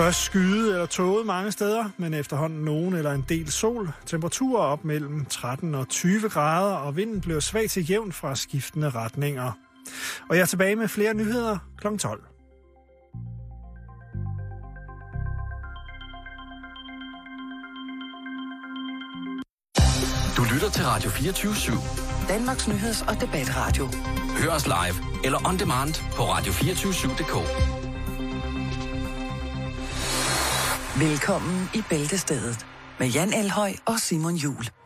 Først skyde eller tåget mange steder, men efterhånden nogen eller en del sol. Temperaturer op mellem 13 og 20 grader, og vinden bliver svag til jævn fra skiftende retninger. Og jeg er tilbage med flere nyheder kl. 12. Du lytter til Radio 24 /7. Danmarks nyheds- og debatradio. Hør os live eller on demand på radio247.dk. Velkommen i Bæltestedet med Jan Elhøj og Simon Jul.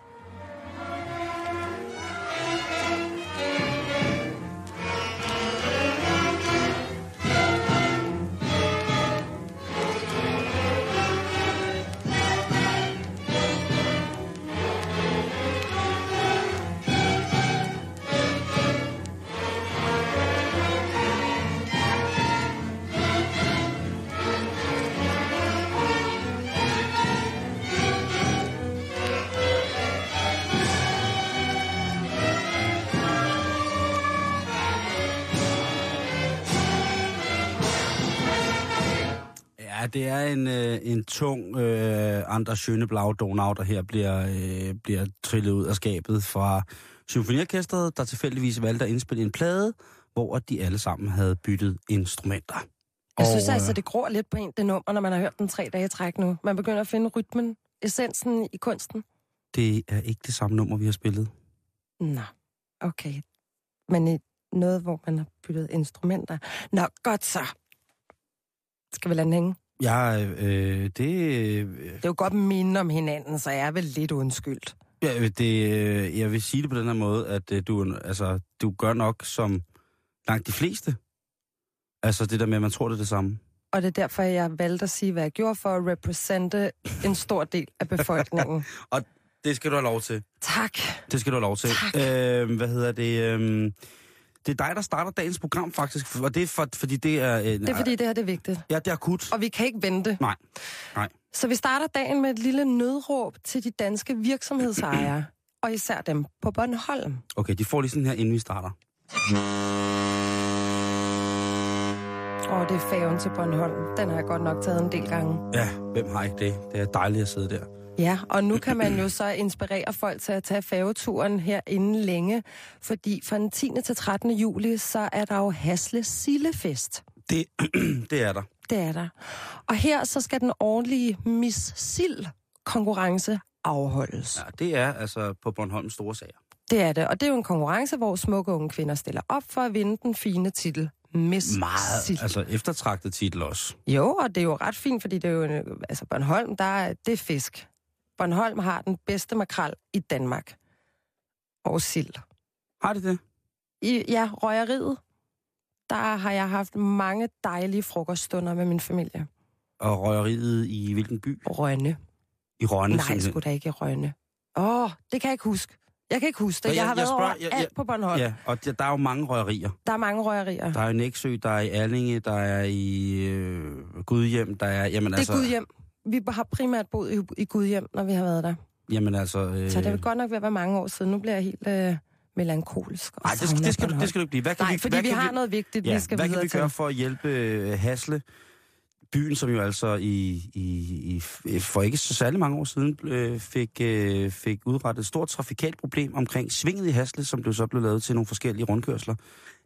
Det er en, øh, en tung øh, Anders Schöneblau Donau, der her bliver, øh, bliver trillet ud af skabet fra symfoniorkestret, der tilfældigvis valgte at indspille en plade, hvor de alle sammen havde byttet instrumenter. Jeg synes Og, altså, øh, det gror lidt på en, det nummer, når man har hørt den tre dage træk nu. Man begynder at finde rytmen, essensen i kunsten. Det er ikke det samme nummer, vi har spillet. Nå, okay. Men i noget, hvor man har byttet instrumenter. Nå, godt så. Skal vi lade den hænge? Jeg, øh, det, øh, Det er jo godt minde om hinanden, så jeg er vel lidt undskyldt. ja, det, øh, jeg vil sige det på den her måde, at øh, du, altså, du gør nok som langt de fleste. Altså det der med, at man tror, det er det samme. Og det er derfor, jeg valgte at sige, hvad jeg gjorde for at repræsente en stor del af befolkningen. Det skal du have lov til. tak. Det skal du have lov til. Tak. Øh, hvad hedder det? Øh, det er dig, der starter dagens program, faktisk. Og det er for, fordi det er... Øh, Det er fordi, det her det er vigtigt. Ja, det er akut. Og vi kan ikke vente. Nej. Nej. Så vi starter dagen med et lille nødråb til de danske virksomhedsejere. og især dem på Bornholm. Okay, de får lige sådan her, inden vi starter. Og det er færgen til Bornholm. Den har jeg godt nok taget en del gange. Ja, hvem har ikke det? Det er dejligt at sidde der. Ja, og nu kan man jo så inspirere folk til at tage færgeturen her inden længe, fordi fra den 10. til 13. juli, så er der jo Hasle Sillefest. Det, det er der. Det er der. Og her så skal den årlige Miss Sild konkurrence afholdes. Ja, det er altså på Bornholms store sager. Det er det, og det er jo en konkurrence, hvor smukke unge kvinder stiller op for at vinde den fine titel Miss Meget, Sild. altså eftertragtet titel også. Jo, og det er jo ret fint, fordi det er jo, en- altså Bornholm, der er, det er fisk. Bornholm har den bedste makrel i Danmark. Og sild. Har de det? I, ja, røgeriet, der har jeg haft mange dejlige frokoststunder med min familie. Og røgeriet i hvilken by? Rønne. I Rønne, Nej, sgu da ikke i Rønne. Åh, oh, det kan jeg ikke huske. Jeg kan ikke huske det. Jeg, jeg- har jeg været spørger- over jeg- alt jeg- på Bornholm. Ja, og der, der er jo mange røgerier. Der er mange røgerier. Der er i Næksø, der er i Allinge, der er i øh, Gudhjem, der er... Jamen det er altså, Gudhjem. Vi har primært boet i, i Gudhjem, når vi har været der. Jamen altså... Øh, Så det er godt nok være mange år siden. Nu bliver jeg helt øh, melankolsk. Nej, det skal, det, skal du, det skal du ikke blive. Hvad kan Nej, vi, fordi hvad vi kan har noget vigtigt, ja, vi skal hvad kan vi gøre til. for at hjælpe øh, Hasle, byen, som jo altså i, i, i, for ikke så særlig mange år siden øh, fik, øh, fik udrettet et stort trafikalt problem omkring svinget i Hasle, som blev så blev lavet til nogle forskellige rundkørsler.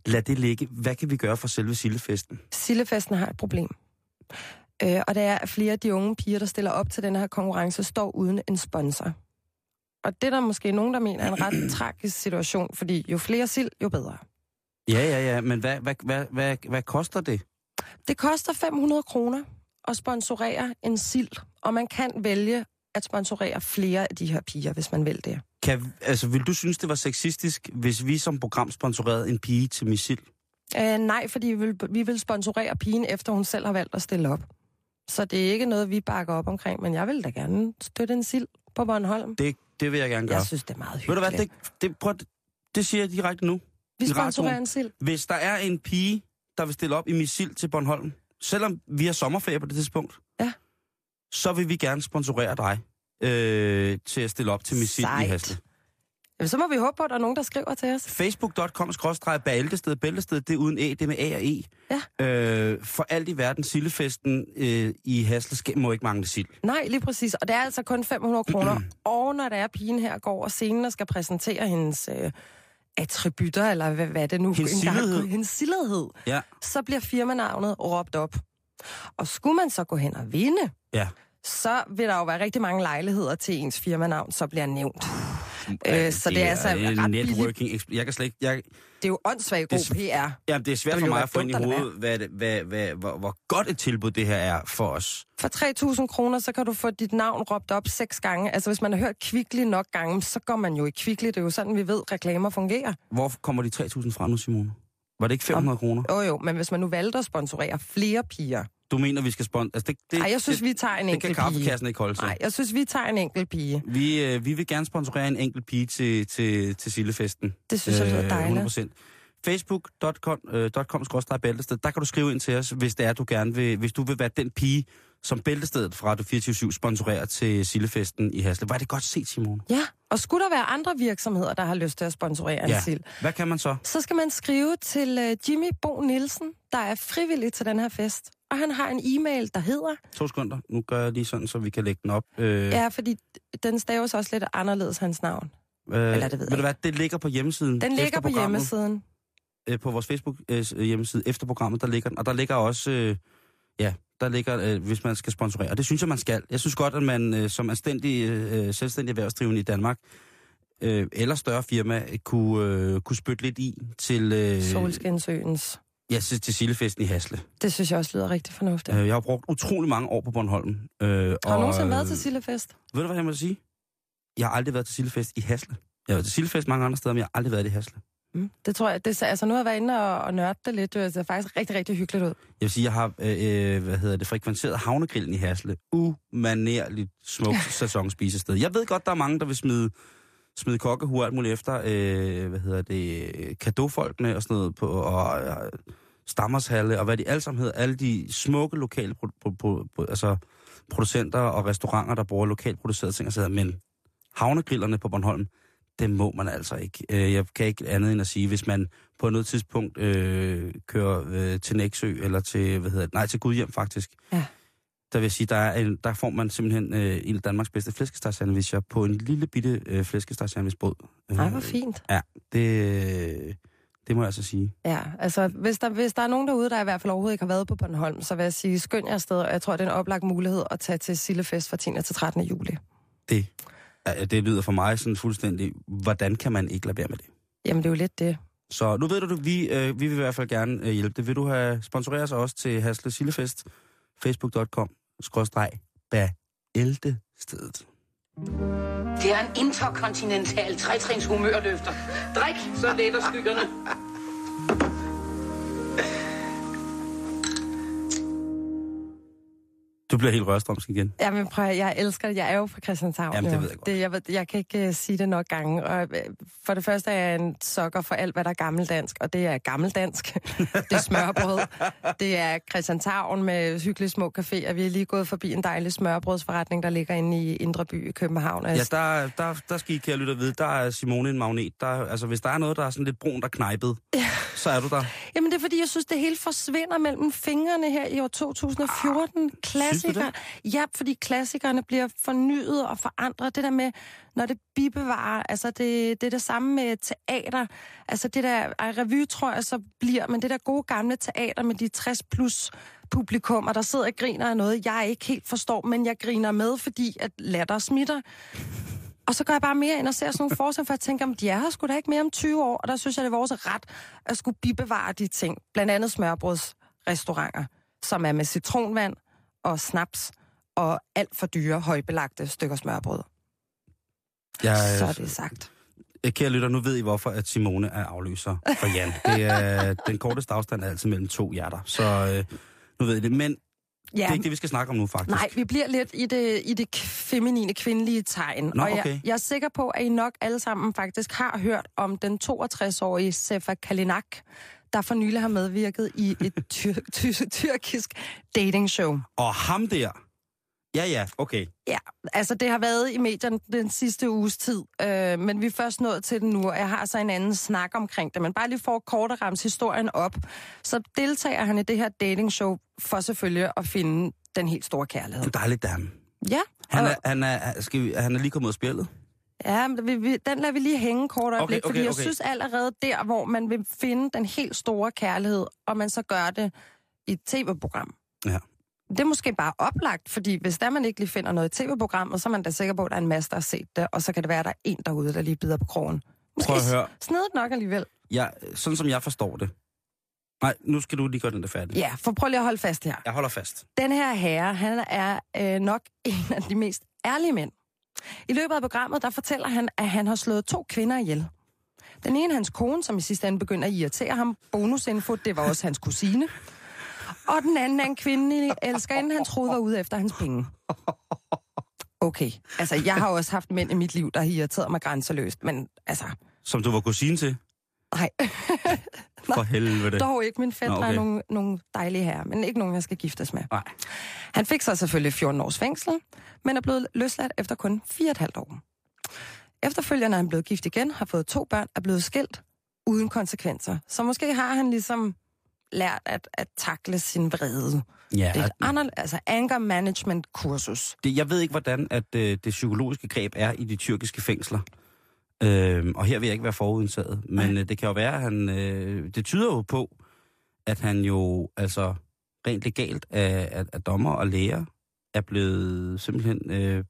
Lad det ligge. Hvad kan vi gøre for selve Sillefesten? Sillefesten har et problem. Øh, og det er, flere af de unge piger, der stiller op til den her konkurrence, står uden en sponsor. Og det er der måske nogen, der mener er en ret tragisk situation, fordi jo flere sild, jo bedre. Ja, ja, ja, men hvad, hvad, hvad, hvad, hvad koster det? Det koster 500 kroner at sponsorere en sild, og man kan vælge at sponsorere flere af de her piger, hvis man vil det. Kan, altså, vil du synes, det var sexistisk, hvis vi som program sponsorerede en pige til missil? Øh, nej, fordi vi vil, vi vil sponsorere pigen, efter hun selv har valgt at stille op. Så det er ikke noget, vi bakker op omkring, men jeg vil da gerne støtte en sild på Bornholm. Det, det vil jeg gerne gøre. Jeg synes, det er meget Ved du hyggeligt. hvad, det, det, prøv, det siger jeg direkte nu. vi i sponsorerer en sild. Hvis der er en pige, der vil stille op i missil til Bornholm, selvom vi har sommerferie på det tidspunkt, Ja. så vil vi gerne sponsorere dig øh, til at stille op til missil i Sejt. Hasle. Jamen, så må vi håbe på, at der er nogen, der skriver til os. Facebook.com bæltested. Bæltested, det er uden æ, det er med A og E. Ja. Øh, for alt i verden, sildefesten øh, i Hasle må ikke mangle sild. Nej, lige præcis. Og det er altså kun 500 kroner. og når der er pigen her går og scenen og skal præsentere hendes øh, attributter, eller hvad, hvad det nu Hendes engang- hendes sildighed, Ja. så bliver firmanavnet råbt op. Og skulle man så gå hen og vinde, Ja. så vil der jo være rigtig mange lejligheder til ens firmanavn, så bliver nævnt. Øh, så det er altså en ret billigt. networking. eksp- Jeg kan slet ikke... Jeg, Det er jo åndssvagt god Det PR. jamen, det er svært Det for mig at få ind i hovedet, hvad, det- hvad, hvad, hvor, hvor godt et tilbud det her er for os. For 3.000 kroner, så kan du få dit navn råbt op seks gange. Altså, hvis man har hørt Kvickly nok gange, så går man jo i Kvickly. Det er jo sådan, vi ved, reklamer fungerer. Hvor kommer de 3.000 fra nu, Simone? Var det ikke 500 kroner? Jo jo, men hvis man nu valgte at sponsorere flere piger... Du mener, vi skal sponsor... Altså, det, det, Nej, jeg synes, det, vi tager en det kan enkelt pige. kaffekassen ikke holde sig. Nej, jeg synes, vi tager en enkelt pige. Vi, øh, vi vil gerne sponsorere en enkelt pige til, til, til Sillefesten. Det synes jeg lyder dejligt. 100%. Facebook.com øh, der kan du skrive ind til os, hvis det er, du gerne vil, hvis du vil være den pige, som Bæltestedet fra Radio 24 sponsorerer til Sillefesten i Hasle. Var det godt set, Simone? Ja, og skulle der være andre virksomheder, der har lyst til at sponsorere en sild, Hvad kan man så? så skal man skrive til uh, Jimmy Bo Nielsen, der er frivillig til den her fest. Og han har en e-mail, der hedder... To sekunder. Nu gør jeg lige sådan, så vi kan lægge den op. Øh, Ja, fordi den staves også lidt anderledes, hans navn. øh, eller det ved jeg ved du hvad, det ligger på hjemmesiden. Den ligger på hjemmesiden. øh, på vores Facebook øh, efter programmet, der ligger den. Og der ligger også, øh, ja, der ligger, øh, hvis man skal sponsorere. Og det synes jeg, man skal. Jeg synes godt, at man øh, som anstændig, øh, selvstændig erhvervsdrivende i Danmark, øh, eller større firma, øh, kunne, øh, kunne spytte lidt i til, øh, Solskinsøens. Ja, til, til Sillefesten i Hasle. Det synes jeg også lyder rigtig fornuftigt. Øh, jeg har brugt utrolig mange år på Bornholm. Øh, Har du og, nogensinde været øh, til Sillefest? Ved du, hvad jeg må sige? Jeg har aldrig været til Sillefest i Hasle. Jeg har været til Sillefest mange andre steder, men jeg har aldrig været i Hasle. Mm. Det tror jeg, det, altså nu har jeg været inde og, og nørdet det lidt. Det ser faktisk rigtig, rigtig hyggeligt ud. Jeg vil sige, jeg har øh, øh, hvad hedder det, frekventeret havnegrillen i Hasle. Umanerligt smukt sæsonspisested. Jeg ved godt, der er mange, der vil smide, smide kokkehuer og alt muligt efter, øh, hvad hedder det, kadofolkene og sådan noget, på, og og stammershalle, og hvad de alle sammen hedder. Alle de smukke lokale pro, pro, pro, pro, altså, producenter og restauranter, der bruger lokalt producerede ting og så videre. Men havnegrillerne på Bornholm, det må man altså ikke. Øh, jeg kan ikke andet end at sige, hvis man på noget tidspunkt øh, kører øh, til Næksø, eller til, hvad hedder det, nej, til Gudhjem faktisk. Ja. Der vil jeg sige, der, er en, der får man simpelthen øh, en af Danmarks bedste flæskestegsandwicher på en lille bitte øh, flæskestegsandwichbåd. Nej, hvor fint. Ja, det, det må jeg altså sige. Ja, altså hvis der, hvis der er nogen derude, der i hvert fald overhovedet ikke har været på Bornholm, så vil jeg sige, skynd jer afsted, og jeg tror, det er en oplagt mulighed at tage til Sillefest fra 10. til 13. juli. Det, ja, det lyder for mig sådan fuldstændig, hvordan kan man ikke lade være med det? Jamen, det er jo lidt det. Så nu ved du vi, øh, vi vil i hvert fald gerne øh, hjælpe det. Vil du have sponsoreret sig også til Hasle Sillefest? Facebook.com skråstreg stedet. Det er en interkontinental trætrins humørløfter. Drik, så letter skyggerne. Du bliver helt rørstrømsk igen. Jamen, prøv, jeg elsker det. Jeg er jo fra Christianshavn. Jamen, det ved jeg godt. Det, jeg, jeg kan ikke uh, sige det nok gange. Og, uh, for det første er jeg en sokker for alt, hvad der er gammeldansk, og det er gammeldansk. det er smørbrød. Det er Christianshavn med hyggelige små caféer. Vi er lige gået forbi en dejlig smørbrødsforretning, der ligger inde i Indre By i København. Ja, der, der, der skal I, kære lytter, vide, der er Simone en magnet. Der, altså, hvis der er noget, der er sådan lidt brun, der knejpet, så er du der. Jamen, er fordi, jeg synes, det hele forsvinder mellem fingrene her i år 2014. Klassikere. Ja, fordi klassikerne bliver fornyet og forandret. Det der med, når det bibevarer, altså det, det er det samme med teater. Altså det der, ej, revy tror jeg så bliver, men det der gode gamle teater med de 60 plus publikummer, der sidder og griner af noget, jeg ikke helt forstår, men jeg griner med, fordi at latter smitter. Og så går jeg bare mere ind og ser sådan nogle forskning, for jeg tænker, om de er her sgu da ikke mere om 20 år, og der synes jeg, det er vores ret at skulle bibevare de ting. Blandt andet smørbrødsrestauranter, som er med citronvand og snaps og alt for dyre, højbelagte stykker smørbrød. Jeg, Så er det sagt. Øh, Kære lytter, nu ved I, hvorfor at Simone er afløser for Jan. Det er, den korteste afstand er altid mellem to hjerter. Så øh, nu ved I det. Men det er ikke det, vi skal snakke om nu, faktisk. Nej, vi bliver lidt i det, i det feminine, kvindelige tegn. Nå, og jeg, okay. jeg er sikker på, at I nok alle sammen faktisk har hørt om den 62-årige Sefa Kalinak, der for nylig har medvirket i et tyr- ty- tyrkisk datingshow. Og ham der, Ja, ja, okay. Ja, altså det har været i medierne den sidste uges tid, øh, men vi er først nået til det nu, og jeg har så en anden snak omkring det. Men bare lige for kort at ramse historien op, så deltager han i det her datingshow for selvfølgelig at finde den helt store kærlighed. En dejlig dame. Ja, Han er, han er, skal vi, han er lige kommet ud af spillet. Ja, men vi, vi, den lader vi lige hænge kort øjeblik, Okay, okay, fordi jeg okay. synes allerede der, hvor man vil finde den helt store kærlighed, og man så gør det i et tv-program. Ja. Det er måske bare oplagt, fordi hvis der man ikke lige finder noget i tv-programmet, så er man da sikker på, at der er en masse, der har set det, og så kan det være, at der er en derude, der lige bider på krogen. Måske Prøv at høre. snedigt nok alligevel. Jeg, sådan som jeg forstår det. Nej, nu skal du lige gøre den der færdig. Ja, for prøv lige at holde fast her. Jeg holder fast. Den her herre, han er øh, nok en af de mest ærlige mænd. I løbet af programmet, der fortæller han, at han har slået to kvinder ihjel. Den ene hans kone, som i sidste ende begynder at irritere ham. Bonusinfo, det var også hans kusine. Og den anden er en kvindelig elskerinde, han troede var ude efter hans penge. Okay, altså jeg har også haft mænd i mit liv, der har irriteret mig grænseløst, men altså, Som du var kusine til? nej, For helvede. dog ikke. Min fætter okay. er nogle, nogle dejlige herrer, men ikke nogen, jeg skal giftes med. Nej. Han fik så selvfølgelig 14 års fængsel, men er blevet løsladt efter kun 4,5 år. Efterfølgende er han blevet gift igen, har fået to børn, er blevet skilt uden konsekvenser. Så måske har han ligesom lært at, at takle sin vrede. Ja, Det er et anderledes, altså anger management kursus. det, jeg ved ikke, hvordan at øh, det psykologiske greb er i de tyrkiske fængsler. Øhm, og her vil jeg ikke være forudindtaget. Men øh, det kan jo være, at han... Øh, det tyder jo på, at han jo altså rent legalt af, af, af dommer og læger er blevet simpelthen... Øh,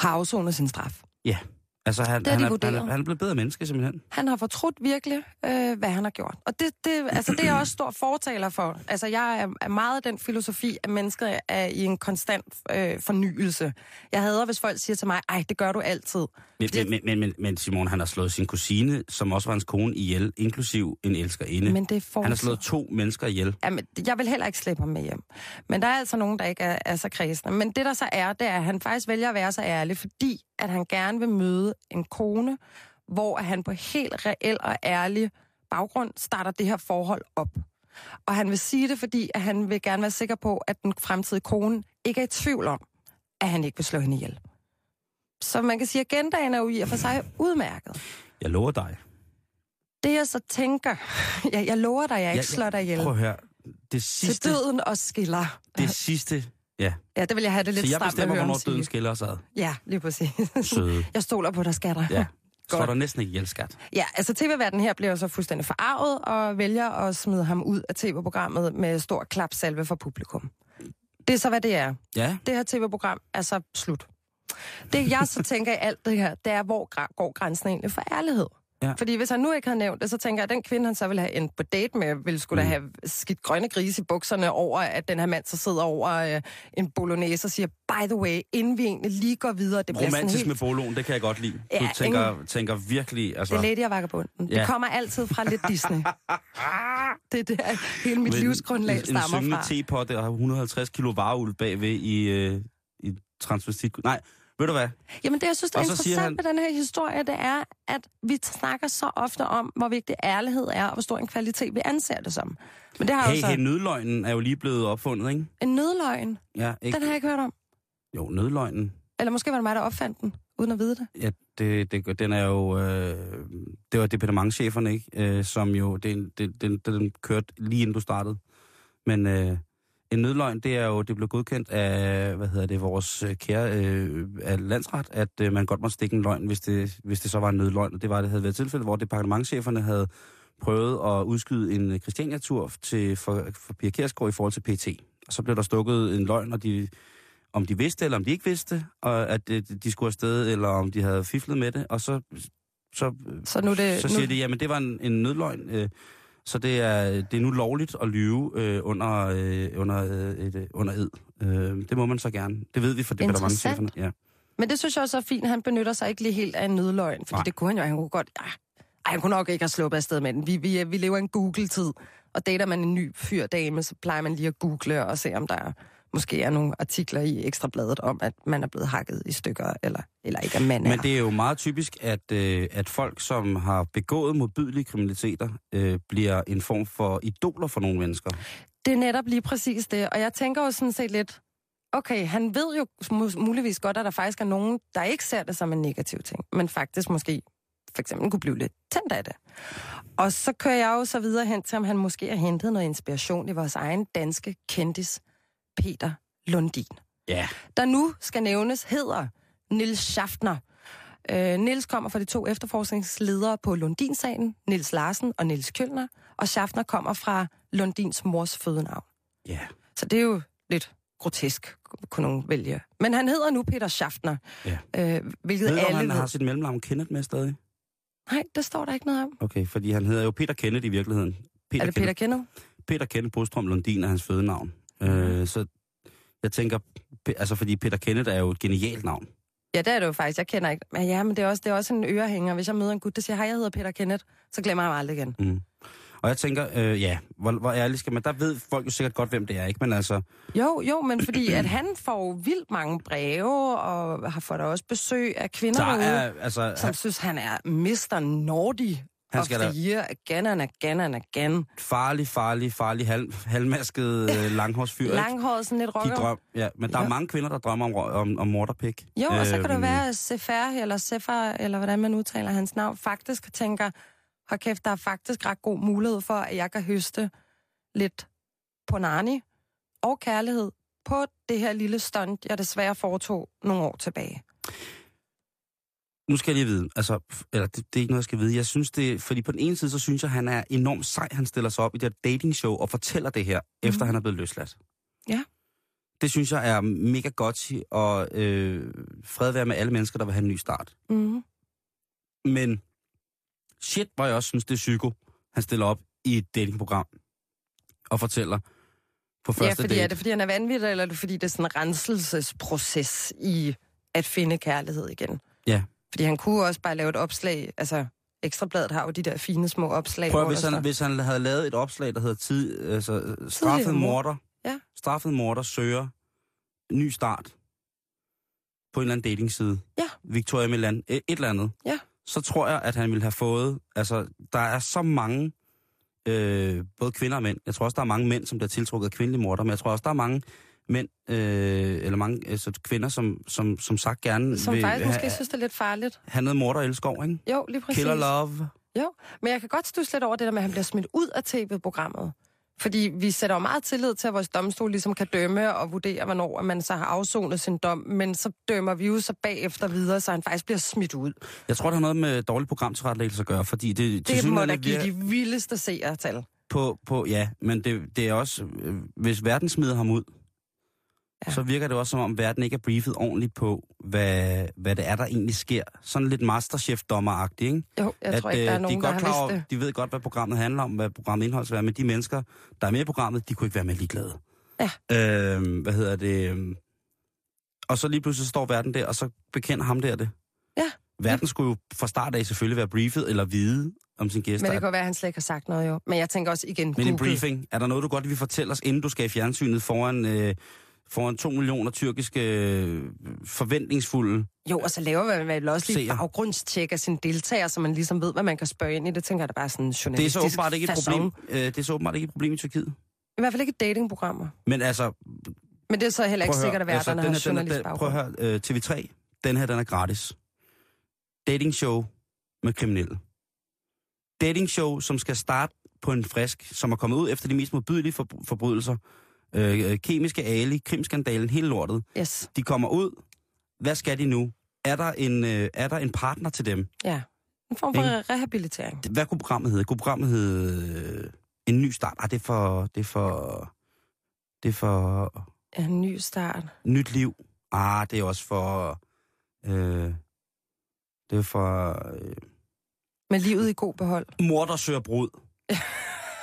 Har afsonet sin straf. ja, altså han, Det han, de er, han, er, han er blevet bedre menneske simpelthen. Han har fortrudt virkelig, øh, hvad han har gjort. Og det, det, altså, det er jeg også stor fortaler for. Altså, jeg er, meget den filosofi, at mennesket er i en konstant øh, fornyelse. Jeg hader, hvis folk siger til mig, ej, det gør du altid. Men, Fordi- men, men, men, men Simon, han har slået sin kusine, som også var hans kone, ihjel, inklusiv en elskerinde. Men det er. Han har slået to mennesker ihjel. Jamen, jeg vil heller ikke slippe ham med hjem. Men der er altså nogen, der ikke er, er så kredsende. Men det, der så er, det er, at han faktisk vælger at være så ærlig, fordi at han gerne vil møde en kone, hvor han på helt reel og ærlig baggrund starter det her forhold op. Og han vil sige det, fordi at han vil gerne være sikker på, at den fremtidige kone ikke er i tvivl om, at han ikke vil slå hende ihjel. Så man kan sige, at agendaen er jo i og for sig udmærket. Jeg lover dig. Det jeg så tænker, jeg, jeg lover dig, jeg ikke Ja, slår dig ihjel. Prøv at høre. Det Til sidste, døden og skiller. det sidste, ja. Ja, det vil jeg have det lidt Så jeg stramt bestemmer, hvornår døden skiller os ad. Ja, lige præcis. Søde. Jeg stoler på dig, skatter. Ja. Så er Godt. der næsten ikke ihjel, skat. Ja, altså tv-verden her bliver så fuldstændig forarvet og vælger at smide ham ud af tv-programmet med stor klapsalve for publikum. Det er så, hvad det er. Ja, Det her tv-program er så slut. Det, jeg så tænker i alt det her, det er, hvor går grænsen egentlig for ærlighed? Ja. Fordi hvis han nu ikke havde nævnt det, så tænker jeg, at den kvinde, han så ville have endt på date med, ville skulle mm. have skidt grønne grise i bukserne over, at den her mand så sidder over øh, en bolognese og siger, by the way, inden vi egentlig lige går videre, det romantisk helt... med boloen, det kan jeg godt lide. Ja, Du tænker, tænker virkelig, altså... Det er Lady og Vagabunden. Ja. Det kommer altid fra lidt Disney. det er der, hele mit med livsgrundlag en, en stammer syngende fra. tepot, der har 150 kilo vareuld bagved i, øh, i transvestit... Nej, ved du hvad? Jamen det, jeg synes, der er interessant han- med den her historie, det er, at vi snakker så ofte om, hvor vigtig ærlighed er, og hvor stor en kvalitet vi anser det som. Men det har Hey, jo så hey, nødløgnen er jo lige blevet opfundet, ikke? en nødløgn. Ja, ikke? Den har jeg ikke hørt om. Jo, nødløgnen. Eller måske var det mig, der opfandt den, uden at vide det. Ja, det, det, den er jo... Øh, det var departementcheferne, ikke? Øh, som jo... Den, den, den, den kørte lige inden du startede. Men øh, en nødløgn, det er jo... Det blev godkendt af, hvad hedder det, vores øh, kære øh, af landsret, at øh, man godt må stikke en løgn, hvis det, hvis det så var en nødløgn. Og det var det havde været tilfælde, hvor departementcheferne havde prøvet at udskyde en øh, Christiania-tur til, for, for Pia Kjærsgaard i forhold til PT. Og så blev der stukket en løgn, og de, om de vidste, eller om de ikke vidste, og at øh, de skulle afsted, eller om de havde fiflet med det. Og så, så, Så nu det... så nu, siger de, jamen det var en, en nødløgn. Øh, så det er, det er nu lovligt at lyve øh, under, øh, under, øh, et, øh, under ed. Øh, det må man så gerne. Det ved vi fra departementcheferne. Ja. Men det synes jeg også er fint, han benytter sig ikke lige helt af en nødløgn, fordi Nej. det kunne han jo, han kunne godt... Ej, ej, han kunne nok ikke have sluppet afsted med den. Vi, vi, vi lever i en Google-tid, og dater man en ny fyr dame, så plejer man lige at google og se, om der er, måske er nogle artikler i Ekstrabladet om, at man er blevet hakket i stykker, eller, eller ikke at man er. Men det er jo meget typisk, at, øh, at folk, som har begået modbydelige kriminaliteter, øh, bliver en form for idoler for nogle mennesker. det er netop lige præcis det, og jeg tænker jo sådan set lidt, okay, han ved jo mu- muligvis godt, at der faktisk er nogen, der ikke ser det som en negativ ting, men faktisk måske for eksempel kunne blive lidt tændt af det. Og så kører jeg jo så videre hen til, om han måske har hentet noget inspiration i vores egen danske kendis, Peter Lundin. Ja. Der nu skal nævnes, hedder Nils Schaffner. Øh, Nils kommer fra de to efterforskningsledere på Lundin-sagen, Nils Larsen og Nils Kjølner, og Schaffner kommer fra Lundins mors fødenavn. Ja. Så det er jo lidt grotesk, kunne nogen vælge. Men han hedder nu Peter Schaffner, Ja. øh, hvilket Ved alle han ved. har sit mellemnavn Kenneth med stadig? Nej, det står der ikke noget om. Okay, fordi han hedder jo Peter Kenneth i virkeligheden. Peter er det Peter Kenneth? Peter Kenneth Bostrøm Lundin er hans fødenavn. Mhm. Øh, så jeg tænker, altså fordi Peter Kenneth er jo et genialt navn. Ja, det er det jo faktisk. Jeg kender ikke. Men ja, men det er også, det er også en ørehænger. Hvis jeg møder en gut, der siger, hej, jeg hedder Peter Kenneth, så glemmer jeg ham aldrig igen. Mm. Og jeg tænker, øh, ja, hvor, hvor ærligt skal man... Der ved folk jo sikkert godt, hvem det er, ikke? Men altså, Jo, jo, men fordi at han får vildt mange breve, og har fået også besøg af kvinder der er, altså som han, synes, han er Mr. Nordy Han skal da- year again and again and again. farlig, farlig, farlig, halv, halvmasket øh, langhårsfyr? Langhåret, sådan lidt De rocker. drøm, ja, men der er Ja. mange kvinder, der drømmer om, om, om morterpik. Jo, og så kan det Øhm, være Sefer, eller Sefer, eller hvordan man udtaler hans navn, faktisk tænker, hold kæft, der er faktisk ret god mulighed for, at jeg kan høste lidt på Nani og kærlighed på det her lille stunt, jeg desværre foretog nogle år tilbage. Nu skal jeg lige vide, altså, eller det, det er ikke noget, jeg skal vide. Jeg synes det, fordi på den ene side, så synes jeg, han er enormt sej, han stiller sig op i det her dating-show og fortæller det her, mm. efter han er blevet løsladt. Ja. Det synes jeg er mega godt, og øh, fred være med alle mennesker, der vil have en ny start. Mm. Men shit, hvor jeg også synes, det er psyko, han stiller op i et datingprogram og fortæller på første Ja, fordi date. er det, fordi han er vanvittig, eller er det, fordi det er sådan en renselsesproces i at finde kærlighed igen? Ja. Fordi han kunne også bare lave et opslag, altså Ekstrabladet har jo de der fine små opslag. Prøv hvis han, hvis han havde lavet et opslag, der hedder tid, altså, straffet mor. morder, Ja. straffet morder søger ny start på en eller anden datingside. Ja. Victoria Milan, et, et eller andet. Ja. Så tror jeg, at han ville have fået, altså, der er så mange, øh, både kvinder og mænd. Jeg tror også, der er mange mænd, som bliver tiltrukket af kvindelige morder, men jeg tror også, der er mange mænd, øh, eller mange altså, kvinder, som, som, som sagt gerne Som vil faktisk måske synes, det er lidt farligt. have noget morder elskov, ikke? Jo, lige præcis. Killer love. Jo, men jeg kan godt stusse lidt over det der med, at han bliver smidt ud af tv-programmet. Fordi vi sætter jo meget tillid til, at vores domstol ligesom kan dømme og vurdere, hvornår man så har afsonet sin dom, men så dømmer vi jo så bagefter videre, så han faktisk bliver smidt ud. Jeg tror, det har noget med dårlig programtilrettelæggelse at gøre, fordi det... Det må da give de vildeste seertal. På, på, ja, men det, det er også, øh, hvis verden smider ham ud, Ja. så virker det også som om, verden ikke er briefet ordentligt på, hvad, hvad det er, der egentlig sker. Sådan lidt masterchef-dommeragtigt, ikke? Jo, jeg tror ikke, øh, der er de, nogen, er der har over, det. de ved godt, hvad programmet handler om, hvad programmet indhold skal være, men de mennesker, der er med i programmet, de kunne ikke være med ligeglade. Ja. Øh, hvad hedder det? Og så lige pludselig står verden der, og så bekender ham der det. Ja. Verden skulle jo fra start af selvfølgelig være briefet eller vide om sin gæster. Men det kan være, at han slet ikke har sagt noget, jo. Men jeg tænker også igen, Men en Google. briefing, er der noget, du godt vil fortælle os, inden du skal i fjernsynet foran, øh, foran to millioner tyrkiske øh, forventningsfulde? Jo, og så laver man vel også lige Seer. baggrundstjek af sine deltagere, så man ligesom ved, hvad man kan spørge ind i. Det tænker jeg da bare sådan en Det er så journalistisk åbenbart ikke et problem. Øh, det er så åbenbart ikke et problem i Tyrkiet. I hvert fald ikke datingprogrammer. Men altså, Men det er så heller ikke at sikkert, at høre, værterne den har her, den er- den- Prøv at høre, øh, TV3, den her, den er gratis. Dating show med kriminelle. Dating show, som skal starte på en frisk, som er kommet ud efter de mest modbydelige for, forbrydelser. Øh, kemiske Ali, krimskandalen, hele lortet. Yes, De kommer ud. Hvad skal de nu? Er der en, øh, er der en partner til dem? ja. En form for Ikke? rehabilitering. Hvad kunne programmet hedde? Kunne programmet hedde øh, En ny start? Ah, det er for... Det er for... Det er for... En ny start. Nyt liv. Ah, det er også for... Øh, det er for... Øh, Med livet i god behold. mor, der søger brud.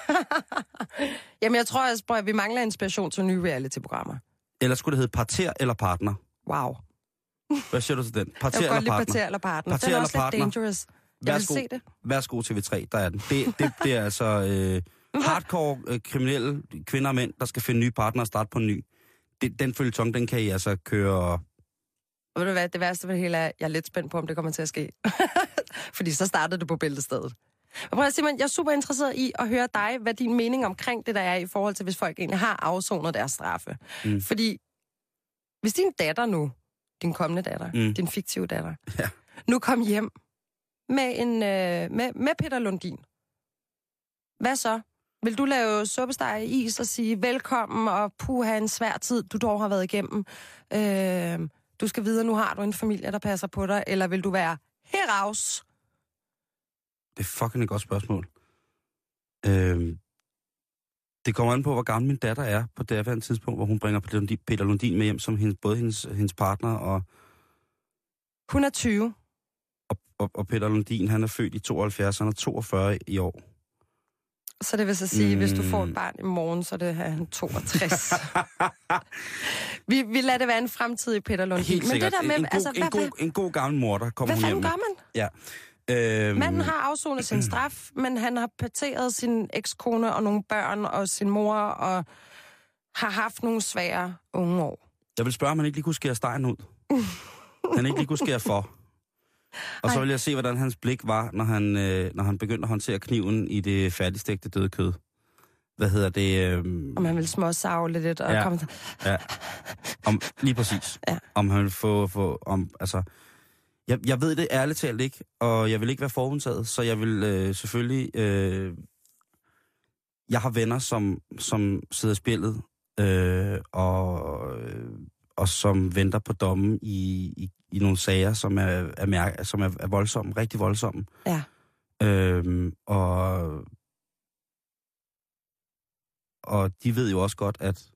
Jamen, jeg tror også, at vi mangler inspiration til nye reality-programmer. Eller skulle det hedde parter eller partner? Wow. Hvad siger du til den? Parter eller partner? parter eller partner. Parter Den er også lidt dangerous. Jeg vil Værsgo. se det. Værsgo TV3, der er den. Det, det, det er altså øh, hardcore øh, kriminelle kvinder og mænd, der skal finde nye partnere og starte på en ny. Det, den følgetong, den kan I altså køre... Og ved du hvad, det værste ved det hele er, jeg er lidt spændt på, om det kommer til at ske. Fordi så startede det på bæltestedet. Men prøv at Simon, jeg er super interesseret i at høre dig, hvad din mening omkring det der er i forhold til, hvis folk egentlig har afsonet deres straffe. Mm. Fordi Hvis din datter nu, din kommende datter, mm. din fiktive datter, Ja. nu kom hjem med, en, øh, med, med Peter Lundin, hvad så? Vil du lave suppesteg i is og sige velkommen og puha en svær tid, du dog har været igennem? Øh, du skal videre, nu har du en familie, der passer på dig. Eller vil du være heraus? Det er fucking et godt spørgsmål. Øhm, det kommer an på, hvor gammel min datter er på det her tidspunkt, hvor hun bringer Peter Lundin, med hjem som hendes, både hendes, hendes partner og, Hun er 20. og, og, og Peter Lundin, han er født i 72, han er 42 i år. Så det vil så sige, mm. hvis du får Mm. et barn i morgen, så er det han 62. vi, vi lader det være en fremtidig Peter Lundin. Helt Men sikkert. det der med, en, altså, god, hvad, en, god, en god gammel mor, der kommer hvad hun hjem fanden med. gør man? Øhm, Manden har afsonet sin straf, men han har parteret sin ekskone og nogle børn og sin mor og har haft nogle svære unge år. Jeg vil spørge, om han ikke lige kunne skære stegen ud. han ikke lige kunne skære for. Og så Ej. vil jeg se, hvordan hans blik var, når han, øh, når han begyndte at håndtere kniven i det færdigstegte døde kød. Hvad hedder det? Øh, Om han vil småsavle lidt og Ja. komme... ja. Om, lige præcis. Ja. Om han vil få... få om, altså, jeg, jeg ved det ærligt talt ikke, og jeg vil ikke være forudtaget, så jeg vil øh, selvfølgelig... Øh, jeg har venner, som, som sidder i spillet, øh, og, øh, og som venter på domme i, i, i nogle sager, som er, er, mærke, som er, er voldsomme, rigtig voldsomme. Ja. Øhm, og, og de ved jo også godt, at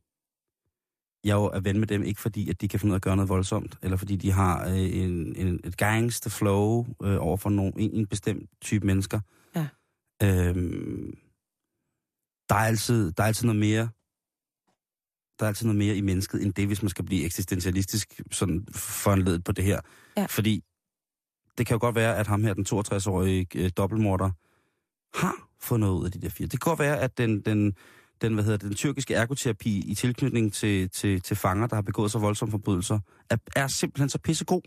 jeg jo er ven med dem, ikke fordi, at de kan finde ud af at gøre noget voldsomt, eller fordi de har øh, en, en, et gangster flow øh, over for nogen, en, en bestemt type mennesker. Ja. Øhm, der, er altid, der er altid noget mere der er altid noget mere i mennesket, end det, hvis man skal blive eksistentialistisk sådan foranledet på det her. Ja. Fordi det kan jo godt være, at ham her, den 62-årige øh, dobbeltmorder, har fået noget ud af de der fire. Det kan godt være, at den, den, den, hvad hedder det, den tyrkiske ergoterapi i tilknytning til, til, til fanger, der har begået så voldsomme forbrydelser, er, er simpelthen så pissegod.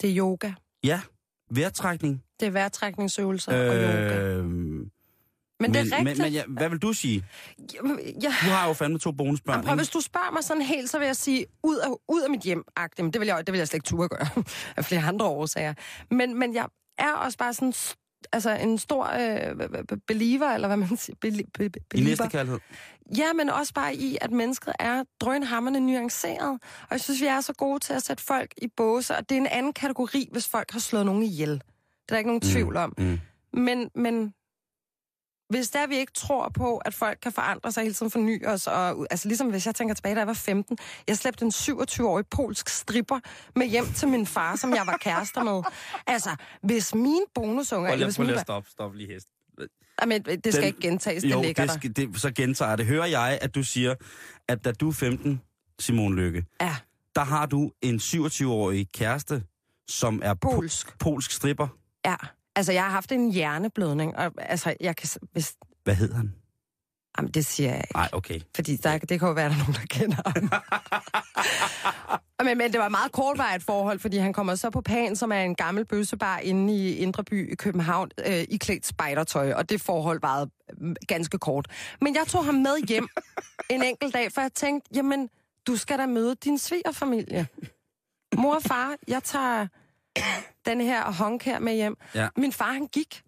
Det er yoga. Ja, vejrtrækning. Det er vejrtrækningsøvelser øh... og yoga. Øh, Men, det er rigtigt. Men, men ja, hvad vil du sige? ja, Du har jo fandme to bonusbørn, Jamen, prøv, hvis du spørger mig sådan helt, så vil jeg sige, ud af, ud af mit hjem -agtigt. Men det vil, jeg, det vil jeg slet ikke turde gøre, af flere andre årsager. Men, men jeg er også bare sådan, altså en stor øh, believer, eller hvad man siger, be, be, I næste kærlighed. Ja, men også bare i, at mennesket er drønhammerne nuanceret. Og jeg synes, vi er så gode til at sætte folk i båse, og det er en anden kategori, hvis folk har slået nogen ihjel. Det er der ikke nogen tvivl om. Mm. Men, men hvis der vi ikke tror på, at folk kan forandre sig hele tiden, forny os, og altså ligesom hvis jeg tænker tilbage, da jeg var 15, jeg slæbte en 27-årig polsk stripper med hjem til min far, som jeg var kærester med. Altså, hvis mine bonusunger... eller hvis mine, stoppe, stop lige hest. Jamen, det skal Den- ikke gentages, det Jo, ligger det der. skal, det, så gentager jeg det. Hører jeg, at du siger, at da du er 15, Simon Lykke, Ja, der har du en 27-årig kæreste, som er po- polsk. polsk stripper. Ja. Altså, jeg har haft en hjerneblødning, og altså, jeg kan... Hvis, Hvad hed han? jamen, det siger jeg ikke. Nej, okay. Fordi der, det kan jo være, der er nogen, der kender ham. men, men det var et meget kortvarigt forhold, fordi han kommer så på Pan, som er en gammel bøssebar inde i Indre By i København, øh, i klædt spejdertøj, og det forhold varede øh, ganske kort. Men jeg tog ham med hjem en enkelt dag, for jeg tænkte, jamen, du skal da møde din svigerfamilie. Mor og far, jeg tager den her honk her med hjem. Ja. Min far, han gik.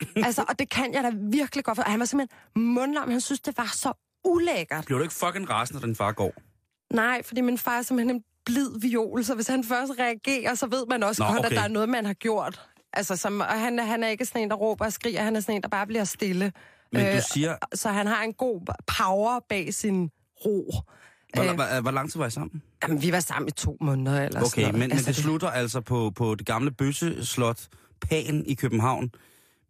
Altså, og det kan jeg da virkelig godt for. Han var simpelthen mundlam. Han synes, det var så ulækkert. Bliver du ikke fucking rasende, når din far går? Nej, fordi min far er simpelthen en blid viol, så hvis han først reagerer, så ved man også Nå, godt, okay. at der er noget, man har gjort. Altså, som, og han, han er ikke sådan en, der råber og skriger, han er sådan en, der bare bliver stille. Men Øh, du siger, Så han har en god power bag sin ro. Hvor, øh, hvor, hvor lang tid var I sammen? Jamen, vi var sammen i to måneder eller sådan Okay, noget. men, men altså, det slutter altså på, på det gamle bøsseslot Pan i København.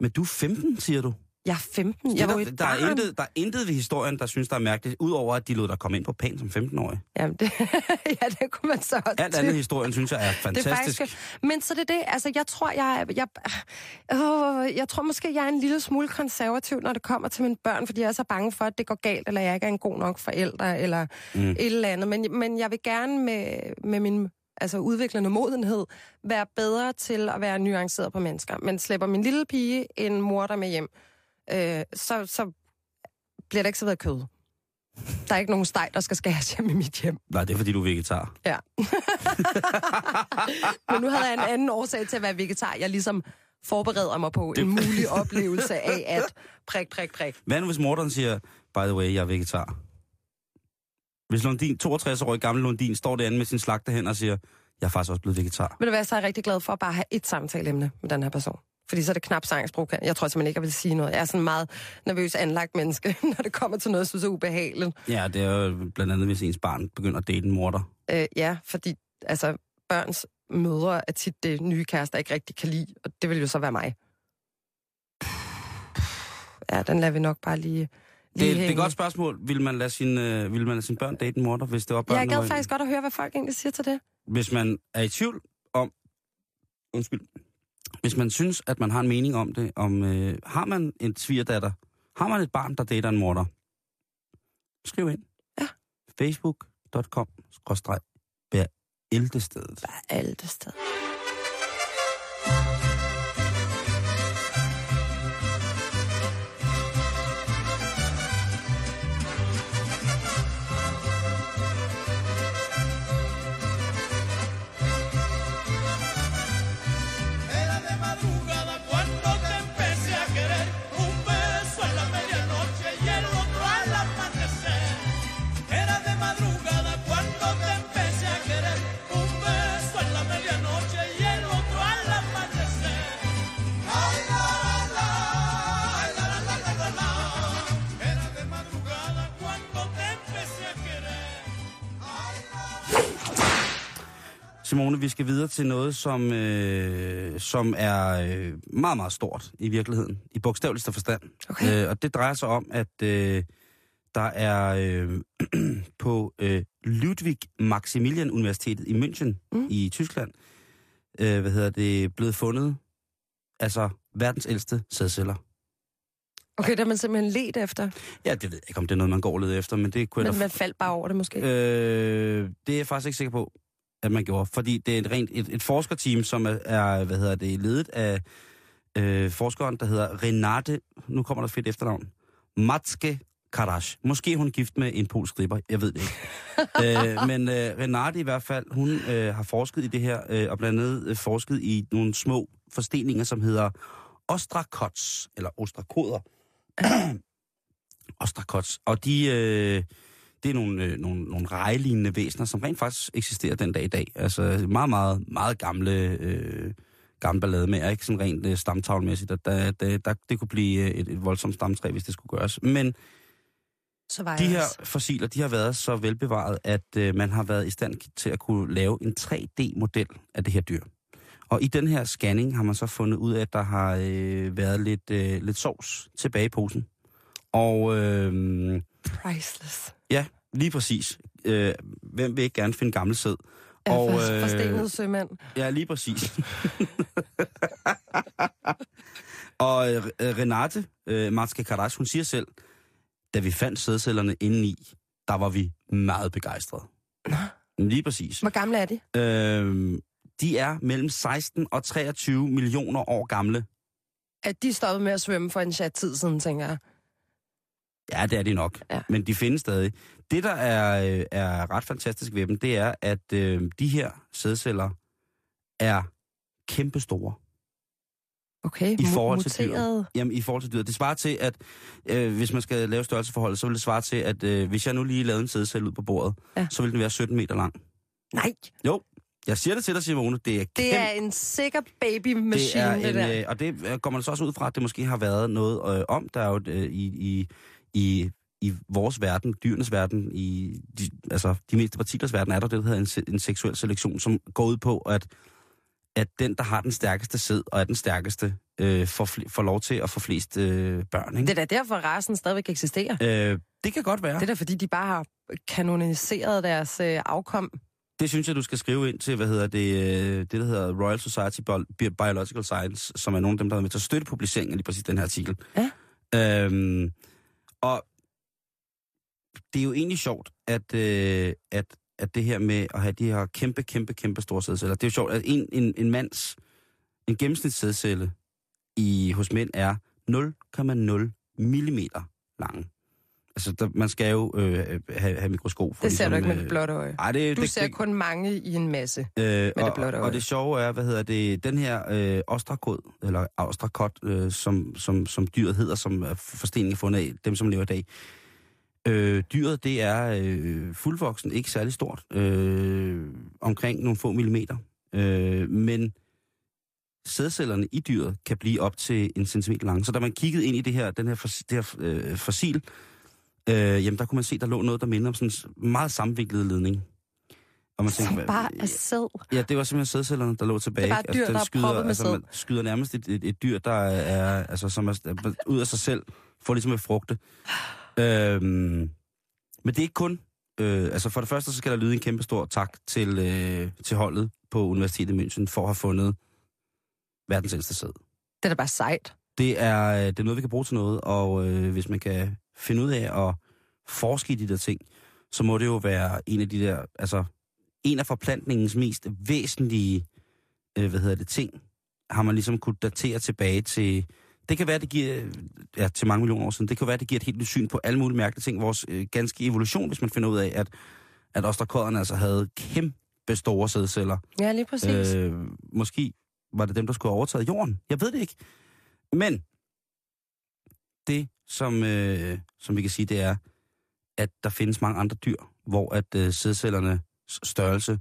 Men du er 15, siger du? Jeg er 15, Det jeg var der, der, er barn. intet, der er intet ved historien, der synes, der er mærkeligt, udover at de lod dig komme ind på Pan som 15-årig. Jamen, det, ja, det kunne man så også Alt andet i historien synes jeg er Det er fantastisk. faktisk, men så det er det, altså jeg tror, jeg, jeg, øh, jeg tror måske, jeg er en lille smule konservativ, når det kommer til mine børn, fordi jeg er så bange for, at det går galt, eller jeg ikke er en god nok forælder, eller Mm. et eller andet. Men, men jeg vil gerne med, med min altså udviklende modenhed, være bedre til at være nuanceret på mennesker. Men slipper min lille pige en morter med hjem, øh, så, så bliver det ikke ved kød. Der er ikke nogen steg, der skal skæres hjem i mit hjem. Nej, det er fordi, du er vegetar. Ja. Men nu havde jeg en anden årsag til at være vegetar. Jeg ligesom forbereder mig på en mulig oplevelse af at prik, prik, prik. Hvad nu, hvis morderen siger, by the way, jeg er vegetar? Hvis Lundin, 62-årig gammel Lundin, står derinde med sin slagtehænder og siger, jeg er faktisk også blevet vegetar. Ved du hvad, så rigtig glad for at bare have et samtaleemne med den her person. Fordi så er det knap sangsprog. Jeg tror simpelthen ikke, jeg vil sige noget. Jeg er sådan en meget nervøs anlagt menneske, når det kommer til noget, jeg synes er ubehageligt. Ja, det er jo blandt andet, hvis ens barn begynder at date en morder. Øh, ja, fordi altså, børns mødre er tit det nye kæreste, der ikke rigtig kan lide, og det vil jo så være mig. Ja, den lader vi nok bare lige, Det, det er et godt spørgsmål. Vil man lade sin, øh, vil man lade sin børn date en morder, hvis det var børn? Jeg gad faktisk godt at høre, hvad folk egentlig siger til det. Hvis man er i tvivl om... Undskyld. Hvis man synes, at man har en mening om det, om øh, har man en svigerdatter, har man et barn, der dater en morder, skriv ind. Ja. Facebook.com skråstreg hver ældestedet. Simone, vi skal videre til noget, som, øh, som er øh, meget, meget stort i virkeligheden, i bogstaveligste forstand. Okay. Øh, og det drejer sig om, at øh, der er øh, på øh, Ludwig Maximilian Universitetet i München mm. i Tyskland, øh, hvad hedder det, blevet fundet, altså verdens ældste sædceller. Okay, der er man simpelthen let efter. Ja, det ved jeg ikke, om det er noget, man går leder efter, men det kunne Men man faldt bare over det måske. Øh, det er jeg faktisk ikke sikker på, at man gjorde. Fordi det er et, rent, et, et forskerteam, som er, er, hvad hedder det, ledet af øh, forskeren, der hedder Renate, nu kommer der fedt efternavn, Matske Karash. Måske er hun gift med en polsk ribber, jeg ved det ikke. øh, men øh, Renate i hvert fald, hun øh, har forsket i det her, øh, og blandt andet øh, forsket i nogle små forsteninger, som hedder ostrakots, eller ostrakoder. ostrakots. Og de, øh, det er nogle, øh, nogle, nogle rejelignende væsener, som rent faktisk eksisterer den dag i dag. Altså meget, meget, meget gamle, øh, gamle ballade med, ikke sådan rent øh, stamtavlmæssigt. at Der, der, der, det kunne blive øh, et, et voldsomt stamtræ, hvis det skulle gøres. Men Så var de her fossiler, de har været så velbevaret, at øh, man har været i stand til at kunne lave en 3D-model af det her dyr. Og i den her scanning har man så fundet ud af, at der har øh, været lidt, øh, lidt sovs tilbage i posen. Og øh, Priceless. Ja, lige præcis. Øh, hvem vil ikke gerne finde gammel sæd? Og, øh, forstenet sømand. Ja, lige præcis. og øh, Renate, øh, Martske Karash, hun siger selv, da vi fandt sædcellerne indeni, der var vi meget begejstrede. Lige præcis. Hvor gamle er de? Øh, de er mellem 16 og 23 millioner år gamle. At de stoppede med at svømme for en chat tid siden, tænker jeg. Ja, det er de nok. Ja. Men de findes stadig. Det, der er, øh, er ret fantastisk ved dem, det er, at øh, de her sædceller er kæmpestore. Okay, I forhold til dyret. Jamen, i forhold til dyret. Det svarer til, at øh, hvis man skal lave størrelseforholdet, så vil det svare til, at øh, hvis jeg nu lige lavede en sædcelle ud på bordet, Ja. så vil den være 17 meter lang. Nej, Jo, jeg siger det til dig, Simone. Det er det kæmpe, er en sikker baby det er det, en, der. øh, og det øh, går man så også ud fra, at det måske har været noget øh, om. Der er jo øh, i, i, i, i vores verden, dyrenes verden, i de, altså de mindste partiklers verden, er der det, der hedder en, en seksuel selektion, som går ud på, at, at den, der har den stærkeste sæd og er den stærkeste, øh, får, fl- får lov til at få flest øh, børn. Ikke? Det er da derfor, rasen stadigvæk eksisterer. Øh, det kan godt være. Det er da fordi, de bare har kanoniseret deres øh, afkom. Det synes jeg, du skal skrive ind til, hvad hedder det, øh, det der hedder Royal Society Bi- Biological Science, som er nogle af dem, der er med til at støtte publiceringen af lige præcis den her artikel. Ja. Øhm, og det er jo egentlig sjovt, at, øh, at, at det her med at have de her kæmpe, kæmpe, kæmpe store sædceller, det er jo sjovt, at en, en, en mands, en gennemsnitssædcelle i, hos mænd er 0,0 millimeter lang altså, der, man skal jo øh, have, have mikroskop. For Det ser du ikke med øh, det blotte øje. Ej, det, Du det, ser det, kun mange i en masse. øh, det og, blotte og øje. det sjove er, hvad hedder det, den her øh, ostrakod, eller ostrakot, øh, som, som, som dyret hedder, som er forsteningen fundet af, dem som lever i dag. Øh, dyret, det er øh, fuldvoksen, ikke særlig stort, øh, omkring nogle få millimeter. Øh, men sædcellerne i dyret kan blive op til en centimeter lange. Så da man kiggede ind i det her, den her, det her øh, fossil, øh, jamen der kunne man se, der lå noget, der minder om sådan en meget sammenviklet ledning. Og man Som hvad- bare er sæd. Ja, det var simpelthen sædcellerne, der lå tilbage. Det bare et dyr, den der er skyder, proppet med altså, man skyder nærmest et, et, et dyr, der er, altså, som er, er ud af sig selv, for ligesom at frugte. Øhm, men det er ikke kun... Øh, altså for det første, så skal der lyde en kæmpe stor tak til, øh, til holdet på Universitetet i München for at have fundet verdens ældste sæd. Det er da bare sejt. Det er, øh, det er noget, vi kan bruge til noget, og øh, hvis man kan finde ud af at forske i de der ting, så må det jo være en af de der, altså en af forplantningens mest væsentlige, øh, hvad hedder det, ting, har man ligesom kunne datere tilbage til, det kan være, det giver, ja, til mange millioner år siden, det kan være, det giver et helt nyt syn på alle mulige mærkelige ting, vores øh, ganske evolution, hvis man finder ud af, at, at ostrakoderne altså havde kæmpe store sædceller, Ja, lige præcis. Øh. Måske var det dem, der skulle have overtaget jorden. Jeg ved det ikke. Men det, som, øh, som vi kan sige, det er, at der findes mange andre dyr, hvor at øh, sædcellernes størrelse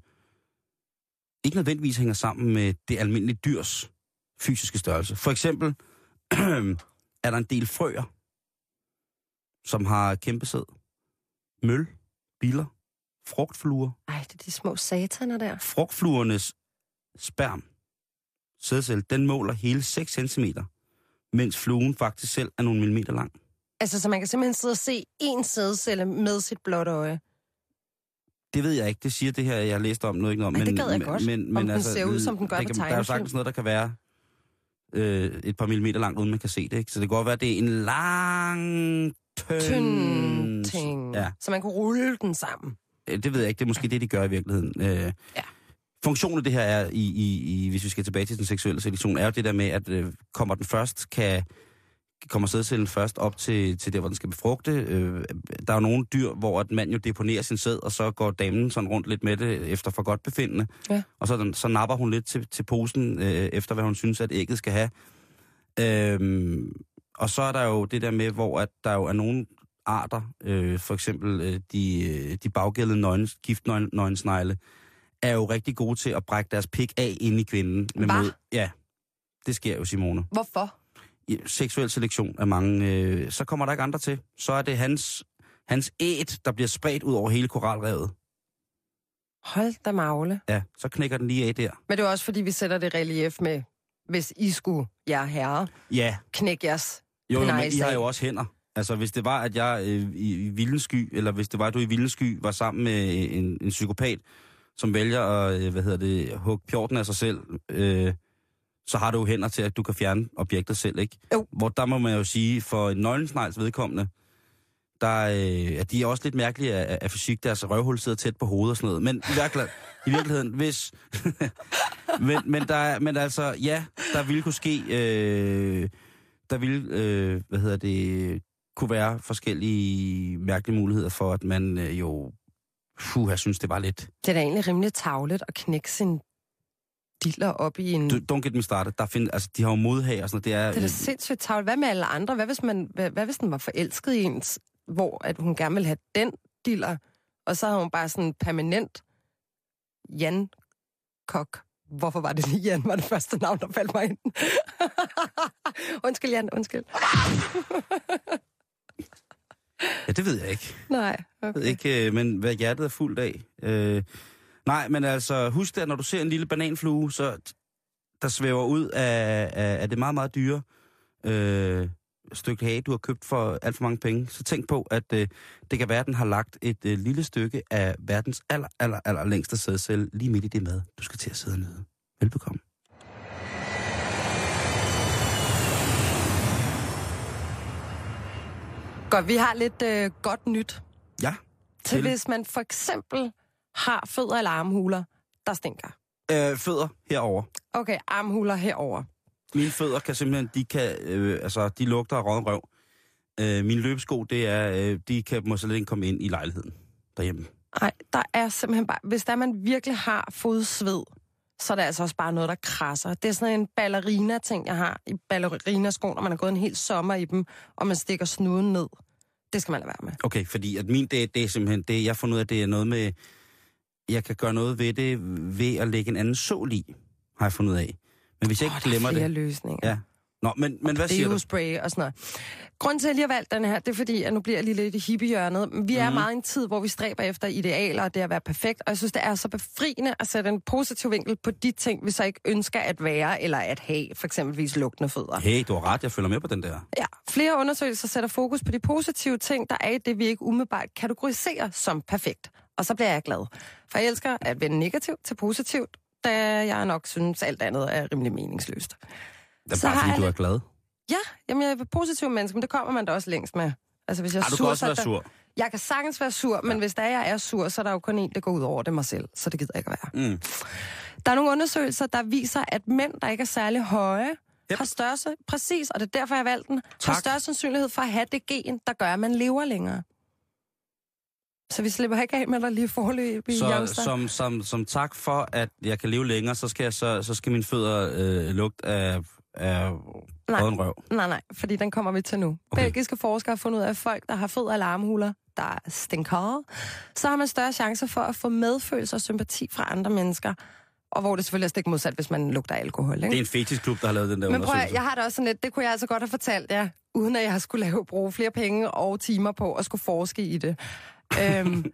ikke nødvendigvis hænger sammen med det almindelige dyrs fysiske størrelse. For eksempel er der en del frøer, som har kæmpe sæd. Møl, biller, frugtfluer, Ej, det er de små sataner der. frugtfluernes sperm, sædcelle, den måler hele 6 cm, mens fluen faktisk selv er nogle millimeter lang. Altså, så man kan simpelthen sidde og se en sædcelle med sit blotte øje. Det ved jeg ikke, det siger det her, jeg har læst om, noget ikke om. Ej, det gad jeg godt. Om den ser ud, som den gør det på kan, Der er jo tegnefilm. sagtens noget, der kan være øh, et par millimeter langt, uden man kan se det. Ikke? Så det kan godt være, at det er en lang, tynd... Tynd ting. Ja, Så man kunne rulle den sammen. øh, det ved jeg ikke. Det er måske det, de gør i virkeligheden. Øh, Ja. Funktionen af det her er, i, i, i, hvis vi skal tilbage til den seksuelle selektion, er jo det der med, at øh, kommer den først, kan kommer sædcellen først op til, til der, hvor den skal befrugte. Øh, der er jo nogle dyr, hvor at mand jo deponerer sin sæd, og så går damen sådan rundt lidt med det efter for godt befindende. Ja. Og så, den, så napper hun lidt til, til posen, øh, efter hvad hun synes, at ægget skal have. Øh, og så er der jo det der med, hvor at der jo er nogle arter, øh, for eksempel øh, de, øh, de baggældede nøgne, giftnøgensnegle, er jo rigtig gode til at brække deres pik af ind i kvinden. Med mod, ja, det sker jo, Simone Hvorfor? i- seksuel selektion af mange, øh, så kommer der ikke andre til. Så er det hans, hans æt, der bliver spredt ud over hele koralrevet. Hold da magle. Ja, så knækker den lige af der. Men det er også fordi, vi sætter det relief med, hvis I skulle, jer herre, Ja, knække jeres jo, jo men I har jo også hænder. Altså, hvis det var, at jeg øh, i, i Vildensky, eller hvis det var, at du i Vildensky var sammen med en, en psykopat, som vælger at, øh, hvad hedder det, hugge pjorten af sig selv, øh, så har du jo hænder til, at du kan fjerne objektet selv, ikke? Jo. Hvor der må man jo sige, for en nøglensnegls vedkommende, der, øh, ja, de er også lidt mærkelige af, af fysik, deres røvhul sidder tæt på hovedet og sådan noget. Men i virkeligheden, i virkeligheden hvis... men, men, der, er- men altså, ja, der ville kunne ske... Øh, der ville, øh, hvad hedder det, kunne være forskellige mærkelige muligheder for, at man øh, jo... Puh, jeg synes, det var lidt... Det er da egentlig rimelig tavlet at knække sin diller op i en... Du, don't get me started. Der find, altså, de har jo modhag og sådan noget. Det er, Det er da sindssygt tavlet. Hvad med alle andre? Hvad hvis, man, hvad, hvad hvis den var forelsket i ens, hvor at hun gerne ville have den diller, og så har hun bare sådan permanent Jan Kok. Hvorfor var det lige Jan, var det første navn, der faldt mig ind? undskyld, Jan, undskyld. ja, det ved jeg ikke. Nej, Jeg okay. ved ikke, øh, men hvad hjertet er fuldt af. Øh, nej, men altså, husk det, at når du ser en lille bananflue, så der svæver ud af, af, af det meget, meget dyre øh, stykke hage, du har købt for alt for mange penge, så tænk på, at øh, det kan være, at den har lagt et øh, lille stykke af verdens aller, aller, aller længste sædcelle lige midt i det mad, du skal til at sidde og nyde. Velbekomme. Godt, vi har lidt øh, godt nyt. Ja, Til Til? hvis man for eksempel har fødder eller armhuler, der stinker. øh, fødder herover. Okay, armhuler herover. Mine fødder kan simpelthen, de kan, øh, altså, de lugter af rådden røv. Øh, mine løbesko, det er, øh, de kan må slet ikke komme ind i lejligheden derhjemme. Nej, der er simpelthen bare... Hvis der man virkelig har fodsved, så er det altså også bare noget, der krasser. Det er sådan en ballerina-ting, jeg har i ballerinasko, når man har gået en hel sommer i dem, og man stikker snuden ned. Det skal man lade være med. Okay, fordi at min, det, det er simpelthen det, jeg fundet ud af, det er noget med, jeg kan gøre noget ved det ved at lægge en anden sål i, har jeg fundet ud af. Men hvis jeg Åh, ikke er glemmer det... løsninger. Ja. Nå, men, men hvad siger du? spray og sådan noget. Grunden til, at jeg lige har valgt den her, det er fordi, at nu bliver jeg lige lidt i hippiehjørnet. Vi er Mhm. meget i en tid, hvor vi stræber efter idealer, og det at være perfekt. Og jeg synes, det er så befriende at sætte en positiv vinkel på de ting, vi så ikke ønsker at være eller at have. For eksempelvis lugtende fødder. Hey, du har ret, jeg følger med på den der. Ja, flere undersøgelser sætter fokus på de positive ting, der er i det, vi ikke umiddelbart kategoriserer som perfekt. Og så bliver jeg glad. For jeg elsker at vende negativt til positivt, da jeg nok synes, alt andet er rimelig meningsløst. Det er Så bare har fordi, jeg du er glad. Ja, jamen jeg er et positiv menneske, men det kommer man da også længst med. Altså, hvis jeg er Ej, du sur, kan også så være der- sur. Jeg kan sagtens være sur, men hvis der er, jeg er sur, så er der jo kun en, der går ud over det mig selv. Så det gider jeg ikke at være. Mm. Der er nogle undersøgelser, der viser, at mænd, der ikke er særlig høje, Yep. har største, præcis, og det er derfor, jeg valgte den, har Tak. større sandsynlighed for at have det gen, der gør, at man lever længere. Så vi slipper ikke af med at lige forløb i Så som, som, som tak for, at jeg kan leve længere, så skal, jeg så, så skal mine fødder øh, lugte af, af Nej. råden røv. Nej, nej, fordi den kommer vi til nu. Okay. Belgiske forskere har fundet ud af, at folk, der har fødder og larmhuler, der stinker, så har man større chancer for at få medfølelse og sympati fra andre mennesker. Og hvor det selvfølgelig er stik modsat, hvis man lugter alkohol. Ikke? Det er en fetiskklub, der har lavet den der Men prøv jeg har det også sådan lidt, det kunne jeg altså godt have fortalt jer, uden at jeg skulle lave, bruge flere penge og timer på at skulle forske i det. øhm,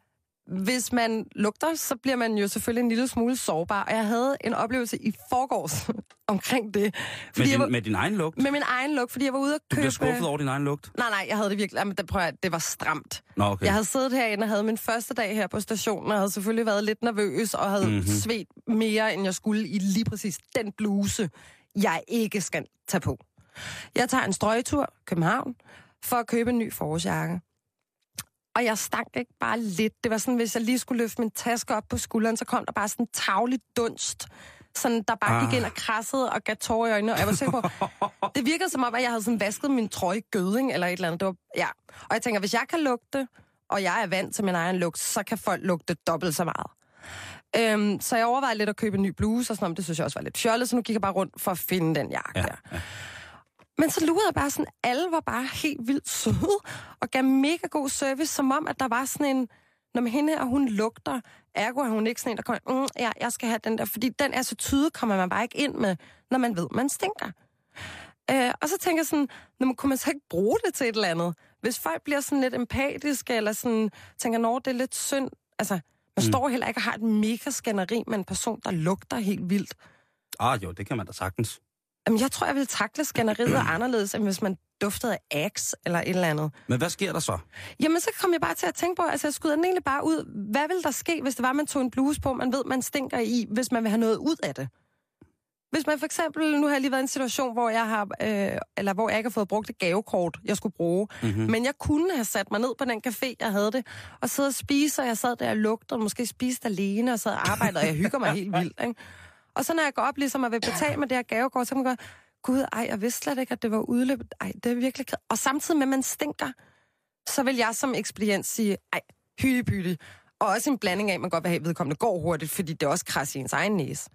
hvis man lugter, så bliver man jo selvfølgelig en lille smule sårbar. Og jeg havde en oplevelse i forgårs omkring det. med, Fordi jeg din, var, med din egen lugt? med min egen lugt, fordi jeg var ude at Du købe... bliver skuffet over din egen lugt? Nej, nej, jeg havde det virkelig... Jamen, det, prøv at, det var stramt. Nå, okay. Jeg havde siddet herinde og havde min første dag her på stationen, og havde selvfølgelig været lidt nervøs, og havde Mhm. mm-hmm. svedt mere, end jeg skulle i lige præcis den bluse, jeg ikke skal tage på. Jeg tager en strøgetur København for at købe en ny forårsjakke. Og jeg stank ikke bare lidt. Det var sådan, hvis jeg lige skulle løfte min taske op på skulderen, så kom der bare sådan en tavlig dunst, sådan, der bare ah. gik Ah. ind og krassede og gav tårer i øjnene. Og jeg var sikker på, det virkede som om, at jeg havde sådan vasket min trøje i gøding eller et eller andet. Det var, ja. Og jeg tænker, hvis jeg kan lugte, og jeg er vant til min egen lugt, så kan folk lugte dobbelt så meget. Øhm, så jeg overvejede lidt at købe en ny bluse og sådan noget, det synes jeg også var lidt fjollet, så nu gik jeg bare rundt for at finde den jakke Ja, ja, der. Men så lurede jeg bare sådan, alle var bare helt vildt søde, og gav mega god service, som om, at der var sådan en, når man hende her, hun lugter, ergo er hun ikke sådan en, der kommer, mm, ja, jeg skal have den der, fordi den er så tydelig, kommer man bare ikke ind med, når man ved, man stinker. Øh, og så tænker jeg sådan, når man kunne man så ikke bruge det til et eller andet? Hvis folk bliver sådan lidt empatiske, eller sådan, tænker, når det er lidt synd, altså, man mm. står heller ikke og har et mega skænderi med en person, der lugter helt vildt. Ah, jo, det kan man da sagtens. Jamen, jeg tror, jeg ville takle skænderiet anderledes, end hvis man duftede af Axe eller et eller andet. Men hvad sker der så? Jamen, så kom jeg bare til at tænke på, altså jeg skyder den egentlig bare ud. Hvad ville der ske, hvis det var, man tog en bluse på, man ved, man stinker i, hvis man vil have noget ud af det? Hvis man for eksempel, nu har jeg lige været i en situation, hvor jeg har, øh, eller hvor jeg ikke har fået brugt et gavekort, jeg skulle bruge, mm-hmm. men jeg kunne have sat mig ned på den café, jeg havde det, og sidde og spise, og jeg sad der og lugtede, og måske spiste alene, og sad og arbejdede, og jeg hygger mig helt vildt, ikke? Og så når jeg går op ligesom og vil betale med det her gavekort, så kan man gå, gud, ej, jeg vidste slet ikke, at det var udløbet. Ej, det er virkelig ked. Og samtidig med, at man stinker, så vil jeg som ekspedient sige, ej, hyttepytte. Og også en blanding af, at man godt vil have, at vedkommende går hurtigt, fordi det er også kras i ens egen næse.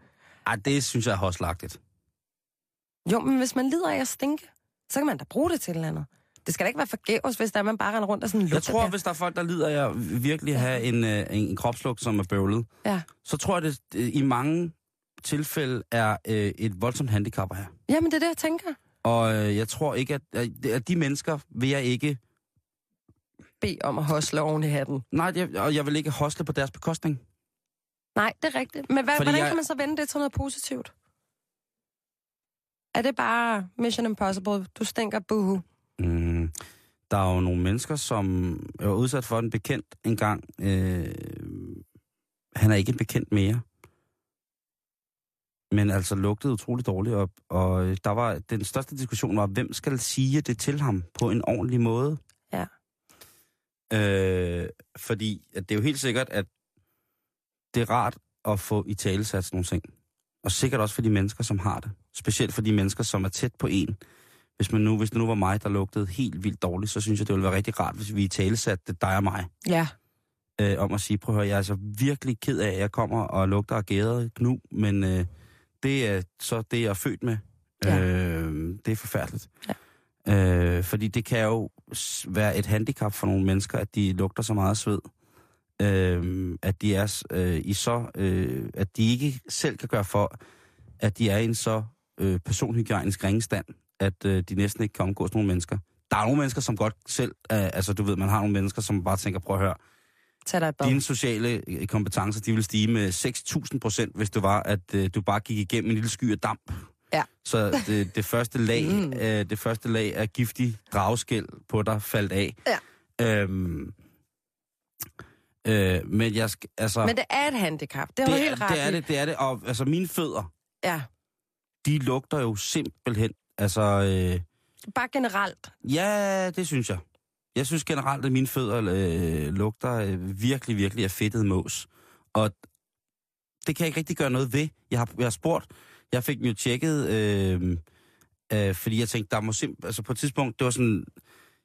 Ej, det synes jeg er hoslagtigt. Jo, men hvis man lider af at stinke, så kan man da bruge det til et eller andet. Det skal da ikke være forgæves, hvis der er, man bare render rundt og sådan Jeg tror, der. hvis der er folk, der lider af at virkelig have en, øh, en kropslugt, som er bøvlet, Ja. så tror jeg, det i mange tilfælde er øh, et voldsomt handicap her. Jamen, det er det, jeg tænker. Og øh, jeg tror ikke, at, at de mennesker vil jeg ikke... Bed om at hosle oven i hatten. Nej, jeg, og jeg vil ikke hosle på deres bekostning. Nej, det er rigtigt. Men hvad, Fordi hvordan jeg- kan man så vende det til noget positivt? Er det bare Mission Impossible? Du stinker, buhu. Mm, der er jo nogle mennesker, som var udsat for en bekendt engang. Øh, han er ikke en bekendt mere. Men altså lugtede utrolig dårligt op. Og øh, der var, den største diskussion var, hvem skal sige det til ham på en ordentlig måde? Ja. Øh, fordi at det er jo helt sikkert, at det er rart at få i tale sat nogle ting. Og sikkert også for de mennesker, som har det. Specielt for de mennesker, som er tæt på en. hvis, man nu, hvis det nu var mig, der lugtede helt vildt dårligt, så synes jeg, det ville være rigtig rart, hvis vi i tale satte dig og mig, Ja, øh, om at sige, prøv at høre, jeg er altså virkelig ked af, at jeg kommer og lugter af gæret knu, men øh, det er så det, jeg er født med. Ja. Øh, det er forfærdeligt. Ja. Øh, fordi det kan jo være et handicap for nogle mennesker, at de lugter så meget sved. Øh, at de er øh, i så, øh, at de ikke selv kan gøre for, at de er i en så øh, personhygiejnisk ringestand, at øh, de næsten ikke kan omgås nogle mennesker. Der er nogle mennesker, som godt selv, øh, altså du ved, man har nogle mennesker, som bare tænker, prøv at høre, tag dig et bad. dine sociale øh, kompetencer, de vil stige med 6.000 procent, hvis det var, at øh, du bare gik igennem en lille sky af damp. Ja. Så det, det, første lag, Mm. øh, det første lag af giftig dragskæld på dig faldt af. Ja. Øhm, øh, men jeg skal, altså... Men det er et handicap. Det er det, helt ret. det er det, det er det. Og altså, mine fødder, Ja, de lugter jo simpelthen, altså... Øh, bare generelt. Ja, det synes jeg. Jeg synes generelt, at mine fødder øh, lugter øh, virkelig, virkelig af fedtet mås. Og det kan jeg ikke rigtig gøre noget ved. Jeg har, jeg har spurgt, jeg fik den jo tjekket, øh, øh, fordi jeg tænkte, der må simpelthen, altså på et tidspunkt, det var sådan,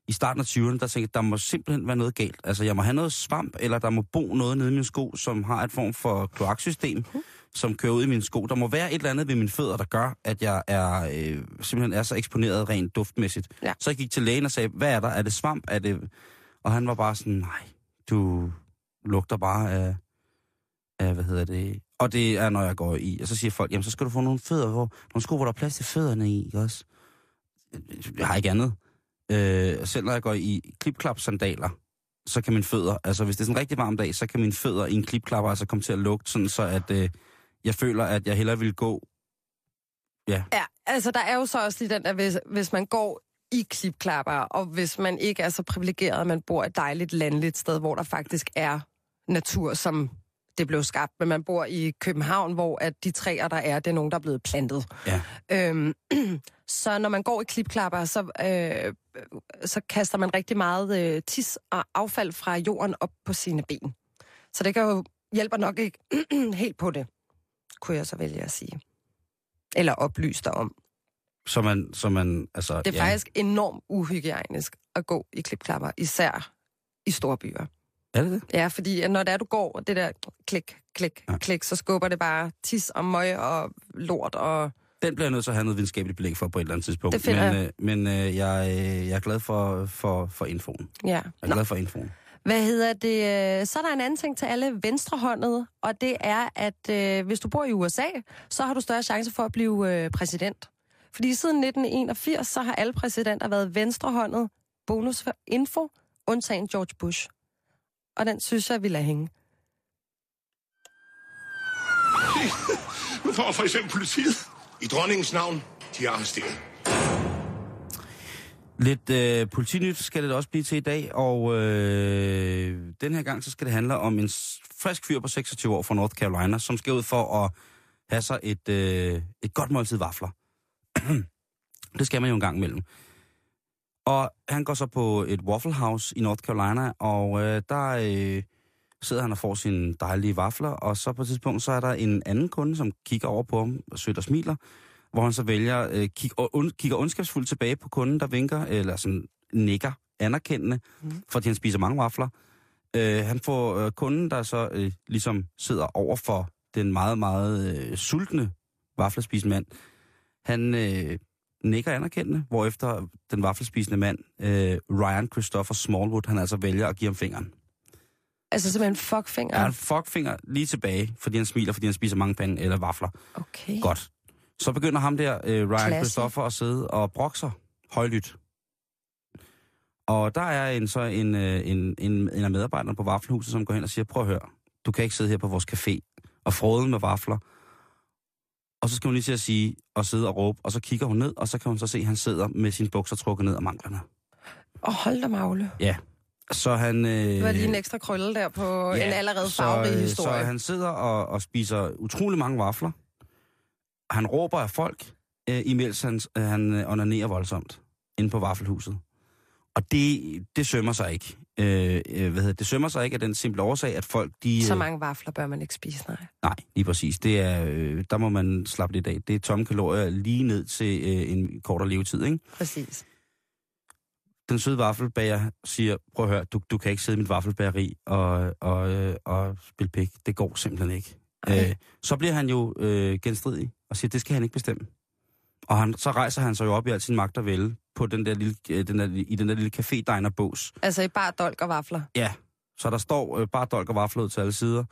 i starten af 20'erne, der tænkte jeg, der må simpelthen være noget galt. Altså jeg må have noget svamp, eller der må bo noget nede i min sko, som har et form for kloaksystem, uh-huh som kører ud i mine sko. Der må være et eller andet ved mine fødder, der gør, at jeg er, øh, simpelthen er så eksponeret rent duftmæssigt. Ja. Så jeg gik til lægen og sagde, hvad er der? Er det svamp? Er det... Og han var bare sådan, nej, du lugter bare af, af, hvad hedder det? Og det er, når jeg går i. Og så siger folk, jamen så skal du få nogle fødder, hvor, nogle sko, hvor der er plads til fødderne i, ikke også? Jeg har ikke andet. Øh, selv når jeg går i klipklap-sandaler, så kan mine fødder, altså hvis det er sådan en rigtig varm dag, så kan mine fødder i en klipklapper altså komme til at lugte, sådan så at øh, jeg føler, at jeg hellere vil gå. Ja, Ja, altså der er jo så også lige den der, hvis, hvis man går i klipklapper, og hvis man ikke er så privilegeret, at man bor et dejligt landligt sted, hvor der faktisk er natur, som det blev skabt, men man bor i København, hvor at de træer, der er, det er nogen, der er blevet plantet. ja. Øhm, så når man går i klipklapper, så, øh, så kaster man rigtig meget øh, tis og affald fra jorden op på sine ben. Så det kan jo hjælper nok ikke helt på det, kunne jeg så vælge at sige. Eller oplyse dig om. Så man, så man, altså... Det er ja. faktisk enormt uhygiejnisk at gå i klipklapper, især i store byer. Er det det? Ja, fordi at når det er, du går, det der klik, klik, Ja. klik, så skubber det bare tis og møg og lort og... Den bliver jeg nødt til at have noget videnskabeligt belæg for på et eller andet tidspunkt. Det men jeg. øh, men øh, jeg, øh, jeg er glad for, for, for infoen. Ja. Jeg er Nå, glad for infoen hvad hedder det? Øh, så er der en anden ting til alle venstrehåndede, og det er, at øh, hvis du bor i USA, så har du større chance for at blive øh, præsident. Fordi siden 1981, så har alle præsidenter været venstrehåndet. Bonus for info, undtagen George Bush. Og den synes jeg, vi lader hænge. Nu får for eksempel politiet. I dronningens navn, de er arresteret. Lidt øh, politinyt skal det også blive til i dag, og øh, den her gang så skal det handle om en frisk fyr på 26 år fra North Carolina, som skal ud for at have sig et, øh, et godt måltid vafler. det skal man jo en gang imellem. Og han går så på et Waffle House i North Carolina, og øh, der øh, sidder han og får sine dejlige vafler, og så på et tidspunkt så er der en anden kunde, som kigger over på ham og sødt og smiler, hvor han så vælger, øh, kig, und, kigger ondskabsfuldt tilbage på kunden, der vinker, eller sådan nikker anerkendende, mm. fordi han spiser mange vafler. Øh, han får øh, kunden, der så øh, ligesom sidder over for den meget, meget øh, sultne vaflespisende mand. Han øh, nikker anerkendende, hvorefter den vaflespisende mand, øh, Ryan Christopher Smallwood, han altså vælger at give ham fingeren. Altså simpelthen fuckfinger. Ja. Han fuckfinger lige tilbage, fordi han smiler, fordi han spiser mange pande eller vafler. Okay. Godt. Så begynder ham der, øh, Ryan Klasse. Christopher, at sidde og brokke sig højlydt. Og der er en, så en, øh, en, en, en af medarbejderne på Vaffelhuset, som går hen og siger, prøv at høre, du kan ikke sidde her på vores café og frode med vafler. Og så skal hun lige til at sige og sidde og råbe, og så kigger hun ned, og så kan hun så se, at han sidder med sine bukser trukket ned af manglerne. Og hold da magle. Ja. Så han... Øh, Det var lige en ekstra krølle der på ja, en allerede farverig så, øh, historie. Så han sidder og, og spiser utrolig mange vafler. Han råber af folk, øh, imens han, øh, han øh, onanerer voldsomt inde på Vaffelhuset. Og det, det sømmer sig ikke. Øh, øh, hvad hedder det, sømmer sig ikke af den simple årsag, at folk de... Så øh, mange vafler bør man ikke spise, nej. Nej, lige præcis. Det er, øh, der må man slappe lidt af. Det er tomme kalorier lige ned til øh, en kortere levetid, ikke? Præcis. Den søde vaffelbager siger, prøv at høre, du, du kan ikke sidde i mit vaffelbageri og, og, øh, og spille pik. Det går simpelthen ikke. Okay. Øh, så bliver han jo øh, genstridig og siger, det skal han ikke bestemme. Og han, så rejser han sig jo op i al sin magt og vælge på den der lille, øh, den der, i den der lille café diner bås Altså i bare dolk og vafler. Ja, så der står øh, bare dolk og vafler ud til alle sider.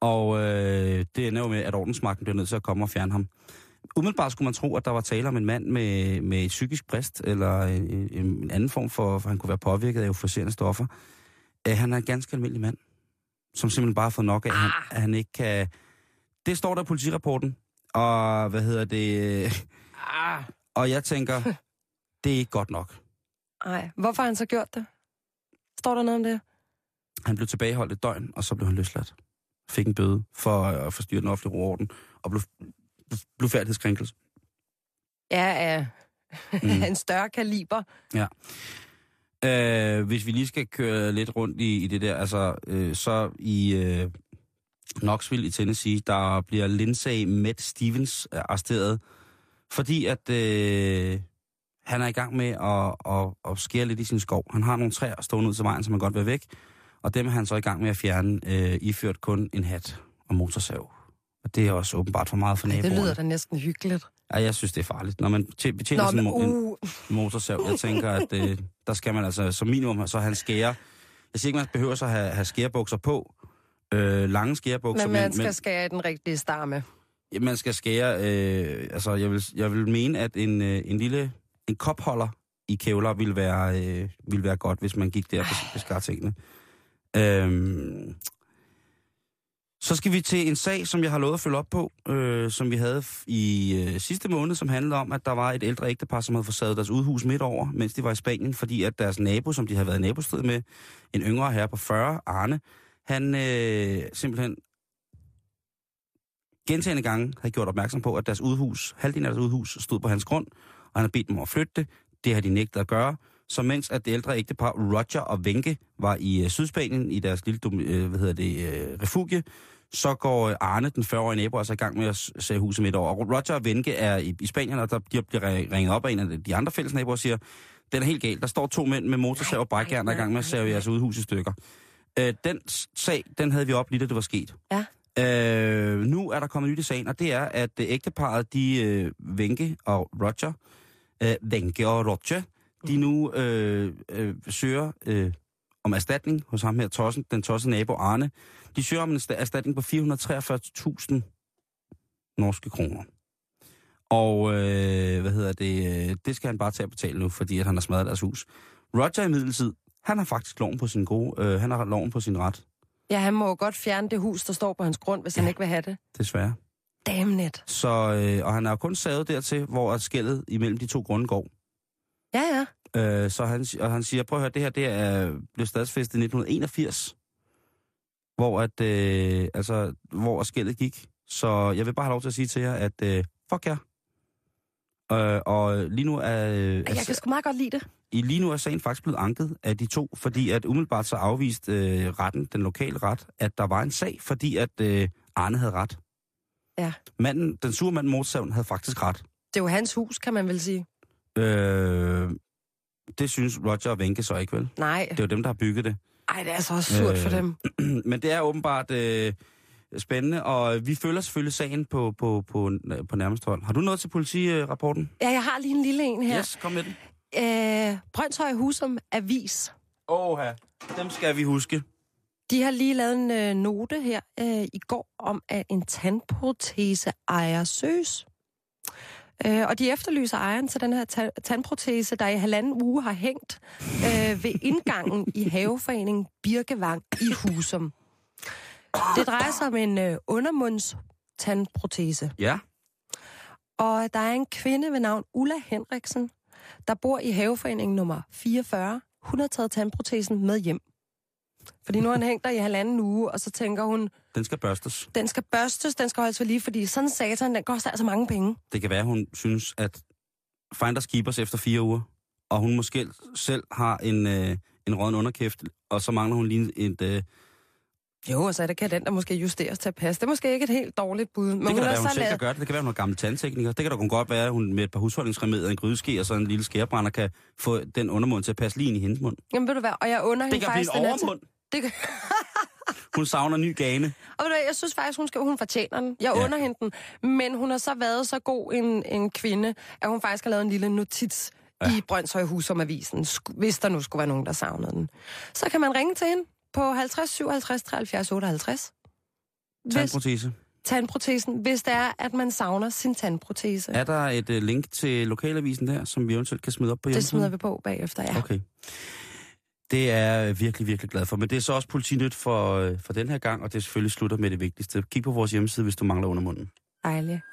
Og øh, det ender jo med, at ordensmagten bliver nødt til at komme og fjerne ham. Umiddelbart skulle man tro, at der var tale om en mand med, med psykisk brist, eller en, en anden form for, for han kunne være påvirket af euforiserende stoffer. Øh, han er en ganske almindelig mand, som simpelthen bare har fået nok af, at han, at han ikke kan... Det står der i politirapporten, og hvad hedder det... Ah. Og jeg tænker, det er ikke godt nok. Nej, hvorfor har han så gjort det? Står der noget om det? Han blev tilbageholdt et døgn, og så blev han løsladt. Fik en bøde for at forstyrre den offentlige orden, og blev, blev færdighedskrænkelse. Ja, ja. Mm. en større kaliber. Øh, hvis vi lige skal køre lidt rundt i, i det der, altså, øh, så i øh, Knoxville i Tennessee, der bliver Lindsay Matt Stevens øh, arresteret, fordi at øh, han er i gang med at, at, at skære lidt i sin skov. Han har nogle træer stående ud til vejen, som han godt vil væk, og dem er han så i gang med at fjerne, øh, iført kun en hat og motorsav. Og det er også åbenbart for meget for Ej, det naboerne. lyder da næsten hyggeligt. Ja, jeg synes, det er farligt. Når man tje- betjener Nå, sådan men uh, en motorsav, jeg tænker, at øh, der skal man altså som minimum, så han skære. Jeg siger ikke, man behøver så at have, have skærebukser på, øh, lange skærebukser, men man skal men skære den rigtige stamme. man skal skære, øh, altså jeg vil, jeg vil mene, at en, øh, en lille en kopholder i kævler ville være, øh, ville være godt, hvis man gik der og beskar tingene. Øhm, så skal vi til en sag, som jeg har lovet at følge op på, øh, som vi havde i øh, sidste måned, som handlede om, at der var et ældre ægtepar, som havde forsaget deres udhus midt over, mens de var i Spanien, fordi at deres nabo, som de havde været nabostrid med, en yngre herre på 40, Arne, han øh, simpelthen gentagende gange havde gjort opmærksom på, at deres udhus, halvdelen af deres udhus, stod på hans grund, og han har bedt dem om at flytte det. Det har de nægtet at gøre. Så mens at det ældre ægtepar Roger og Venke var i øh, Sydspanien i deres lille øh, hvad hedder det, øh, refugie, så går øh, Arne, den 40-årige nabo, altså i gang med at sætte huset midt over. Og Roger og Venke er i, i Spanien, og der de bliver ringet op af en af de andre fælles naboer og siger, den er helt galt. Der står to mænd med motorsav og brækjern, der er i gang med at save jeres udhus i stykker. Øh, den sag, den havde vi op lige da det var sket. Ja. Øh, nu er der kommet nyt i sagen, og det er, at øh, ægteparret, de øh, Wenke og Roger, øh, Wenke og Roger, de nu øh, øh, søger øh, om erstatning hos ham her, tossen, den tosse nabo Arne. De søger om en sta- erstatning på 443.000 norske kroner. Og øh, hvad hedder det, øh, det skal han bare tage at betale nu, fordi at han har smadret deres hus. Roger i midlertid, han har faktisk loven på sin gode, øh, han har loven på sin ret, Ja, han må jo godt fjerne det hus, der står på hans grund, hvis ja. han ikke vil have det. desværre. Damn it. Så, øh, og han jo kun savet dertil, hvor skældet imellem de to grunde går. Ja, ja. Øh, så han, og han siger, prøv at høre, det her det er, blev stadsfæstet i 1981, hvor, at, øh, altså, hvor skældet gik. Så jeg vil bare have lov til at sige til jer, at øh, fuck jer. Øh, og lige nu er, øh, Jeg kan sgu meget godt lide det. i lige nu er sagen faktisk blevet anket af de to, fordi at umiddelbart så afviste øh, retten, den lokale ret, at der var en sag, fordi at øh, Arne havde ret. Ja. Manden, den sure mand Motorsavn havde faktisk ret. Det er jo hans hus, kan man vel sige. Øh, det synes Roger og Wenke så ikke vel. Nej. Det er jo dem, der har bygget det. Ej, det er så også surt øh... for dem. Men det er åbenbart øh, spændende, og vi følger selvfølgelig sagen på, på, på, på nærmest hold. Har du noget til politirapporten? Ja, jeg har lige en lille en her. Yes, kom med den. Øh, Brøndshøj Husum Avis. Åh, dem skal vi huske. De har lige lavet en øh, note her øh, i går om, at en tandprotese ejer søges. Øh, og de efterlyser ejeren til den her ta- tandprotese, der i halvanden uge har hængt øh, ved indgangen i haveforeningen Birkevang i Husum. Det drejer sig om en øh, undermunds tandprotese. Ja. Og der er en kvinde ved navn Ulla Henriksen, der bor i haveforeningen nummer 44. Hun har taget tandprotesen med hjem. Fordi nu har han hængt der i halvanden uge, og så tænker hun, Den skal børstes. den skal børstes, den skal holdes ved lige, fordi sådan satan, den koster altså mange penge. Det kan være, hun synes, at Finders Keepers efter fire uger, og hun måske selv har en, øh, en rådden underkæft, og så mangler hun lige et... Øh, Jo, og så er det, kan den der måske justeres til at passe. Det er måske ikke et helt dårligt bud. Men det kan da har være, hun selv kan gøre det. Det kan være, hun er gammel tandtekniker. Det kan da kun godt være, at hun med et par husholdningsremedier, en grydeske og så en lille skærebrænder kan få den undermund til at passe lige ind i hendes mund. Jamen ved du hvad, og jeg under Det hende kan blive faktisk en den her- overmund. Det kan... Hun savner ny gane. Og du jeg synes faktisk, hun, skal, hun fortjener den. Jeg Ja. under hende den. Men hun har så været så god en, en kvinde, at hun faktisk har lavet en lille notits ja. i Brøndshøj Husum-avisen, sk- hvis der nu skulle være nogen, der savnede den. Så kan man ringe til hende på 50 57 73 58. Hvis, Tandprotese. tandprotesen, hvis det er, at man savner sin tandprotese. Er der et uh, link til lokalavisen der, som vi eventuelt kan smide op på det hjemmesiden? smider vi på bagefter, ja. Okay. Det er jeg virkelig, virkelig glad for. Men det er så også politinyt for, øh, for den her gang, og det selvfølgelig slutter med det vigtigste. Kig på vores hjemmeside, hvis du mangler undermunden. Dejligt.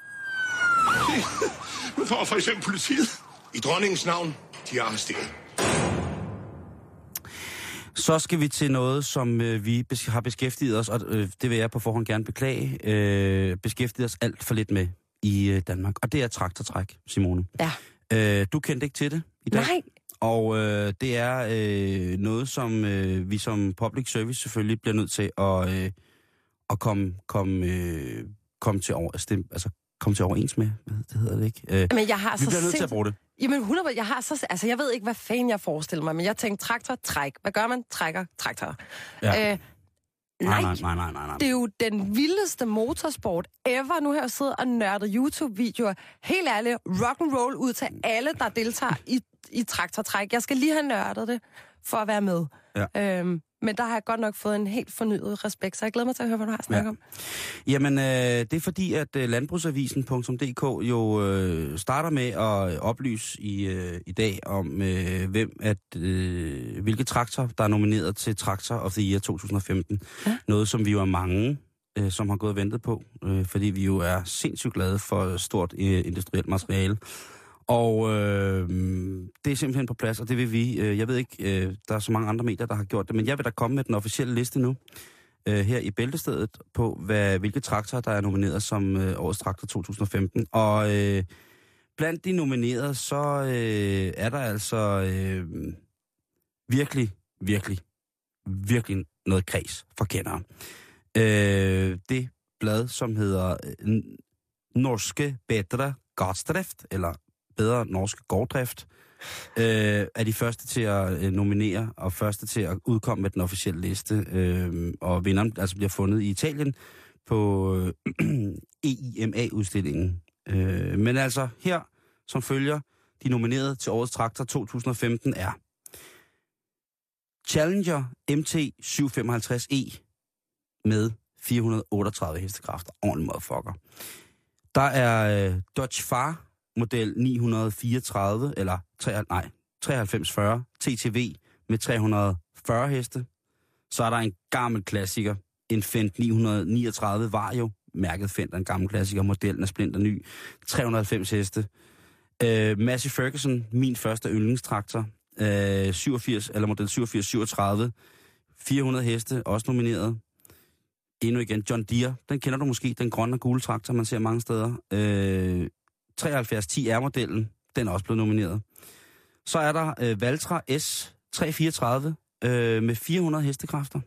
Nu får for eksempel politiet. I dronningens navn, de er arresteret. Så skal vi til noget, som øh, vi har beskæftiget os, og øh, det vil jeg på forhånd gerne beklage, øh, beskæftiget os alt for lidt med i øh, Danmark. Og det er traktortræk, Simone. Ja. Øh, du kendte ikke til det i dag? Nej, Og øh, det er øh, noget, som øh, vi som public service selvfølgelig bliver nødt til at, øh, at komme, komme, øh, komme, til over, altså, komme til overens med. Det hedder det ikke? Øh, men jeg har vi så bliver nødt til at bruge det. Jamen 100, jeg har så, altså jeg ved ikke, hvad fanden jeg forestiller mig, men jeg tænkte traktor, træk. Hvad gør man? Trækker, traktor. Ja. Øh, Nej, nej, nej, nej, nej, nej. nej. det er jo den vildeste motorsport ever. Nu har jeg siddet og nørdet YouTube-videoer. Helt ærligt, rock and roll ud til alle, der deltager i, i traktortræk. Jeg skal lige have nørdet det, for at være med. Ja. Øhm, men der har jeg godt nok fået en helt fornyet respekt, så jeg glæder mig til at høre, hvad du har snakket Ja. om. Jamen, øh, det er fordi, at øh, landbrugsavisen.dk jo øh, starter med at oplyse i, øh, i dag om, øh, hvem at, øh, hvilke traktor, der er nomineret til Traktor of the Year 2015. Ja. Noget, som vi jo er mange, øh, som har gået og ventet på, øh, fordi vi jo er sindssygt glade for stort øh, industrielt materiale. Og øh, det er simpelthen på plads, og det vil vi. Øh, jeg ved ikke, øh, der er så mange andre medier, der har gjort det, men jeg vil da komme med den officielle liste nu øh, her i Bæltestedet på, hvad, hvilke traktorer, der er nomineret som øh, årets traktor 2015. Og øh, blandt de nominerede, så øh, er der altså øh, virkelig, virkelig, virkelig noget kreds for kendere. Øh, det blad, som hedder øh, Norske Bedre Gårdsdrift, eller Bedre Norske Gårddrift, øh, er de første til at øh, nominere og første til at udkomme med den officielle liste. Øh, og vinderen altså bliver fundet i Italien på øh, EIMA-udstillingen. Øh, men altså her, som følger, de nominerede til årets traktor 2015 er Challenger MT 755E med 438 hestekræfter. Ordentlig motherfucker. Der er øh, Dodge Far model 934, eller 3, nej, 9340 TTV med 340 heste. Så er der en gammel klassiker, en Fendt 939 Vario, mærket Fendt er en gammel klassiker, modellen er splinter ny, 390 heste. Øh, Massey Ferguson, min første yndlingstraktor, øh, 87, eller model 8737, 400 heste, også nomineret. Endnu igen, John Deere, den kender du måske, den grønne og gule traktor, man ser mange steder. Øh, 7310 R-modellen, den er også blevet nomineret. Så er der øh, Valtra S334 øh, med 400 hestekræfter.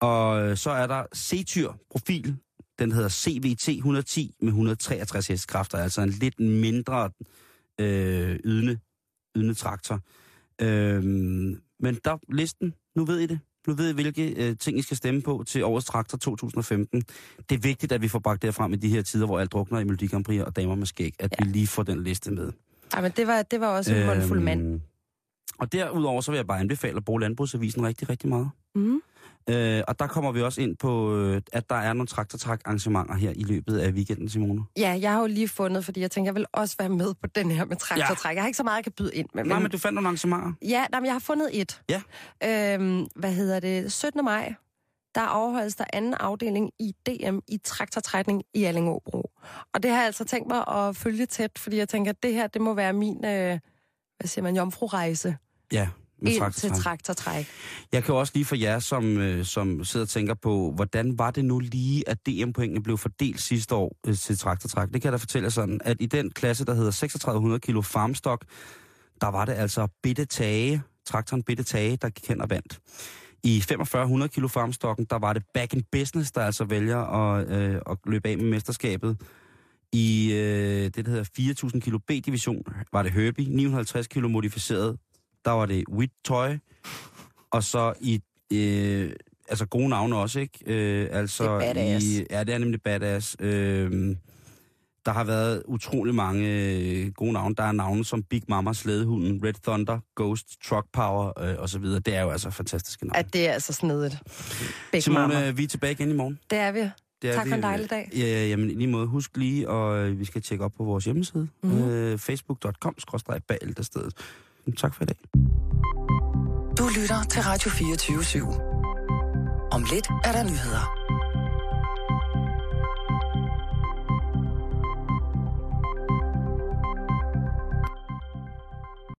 Og øh, så er der C-Tyr profil, den hedder CVT 110 med 163 hestekræfter, altså en lidt mindre øh, ydende, ydende traktor. Øh, men der listen, nu ved I det. Nu ved I, hvilke øh, ting I skal stemme på til årets traktor 2015. Det er vigtigt, at vi får bragt det frem i de her tider, hvor alt drukner i Melodi Grand Prix og damer med skæg, at ja. vi lige får den liste med. Ej, men det var, det var også en mundfuld mand. Øhm, Og derudover så vil jeg bare anbefale at bruge Landbrugsavisen rigtig, rigtig meget. Mm. Øh, og der kommer vi også ind på, øh, at der er nogle traktortræk arrangementer her i løbet af weekenden, Simone. Ja, jeg har jo lige fundet, fordi jeg tænkte, jeg vil også være med på den her med traktortræk. Ja. Jeg har ikke så meget, jeg kan byde ind med. Nej, men du fandt nogle arrangementer. Ja, nej, men jeg har fundet et. Ja. Øhm, hvad hedder det? 17. maj, der afholdes der anden afdeling i DM i traktortrækning i Allingåbro. Og det har jeg altså tænkt mig at følge tæt, fordi jeg tænker, at det her, det må være min, øh, hvad siger man, jomfrurejse Ja, med ind til traktortræk. traktortræk. Jeg kan også lige for jer, som, øh, som sidder og tænker på, hvordan var det nu lige, at DM-pointene blev fordelt sidste år øh, til traktortræk? Det kan jeg da fortælle jer sådan, at i den klasse, der hedder 3600 kilo farmstock, der var det altså Bitte Tage, traktoren Bitte Tage, der gik hen og vandt. I 4500 kilo farmstokken, der var det Back in Business, der altså vælger at, øh, at løbe af med mesterskabet. I øh, det, der hedder 4000 kilo B-division, var det Herbie. 950 kilo modificeret, der var det Wit Toy. Og så i, øh, altså gode navne også, ikke? Øh, altså Det er badass. I, ja, det er nemlig badass. Øh, der har været utrolig mange øh, gode navne. Der er navne som Big Mama, Slædehunden, Red Thunder, Ghost, Truck Power øh, og så videre. Det er jo altså fantastiske navne. At det er altså snedigt. Big Mama. Simone, vi er tilbage igen i morgen. Det er vi. Det er Tak vi. for en dejlig dag. Ja, ja, jamen i lige måde. Husk lige, og øh, vi skal tjekke op på vores hjemmeside. Mhm. Mm-hmm. Øh, Facebook.com, skrådstræk bag stedet. Tak for i dag. Du lytter til Radio 24 /7. Om lidt er der nyheder.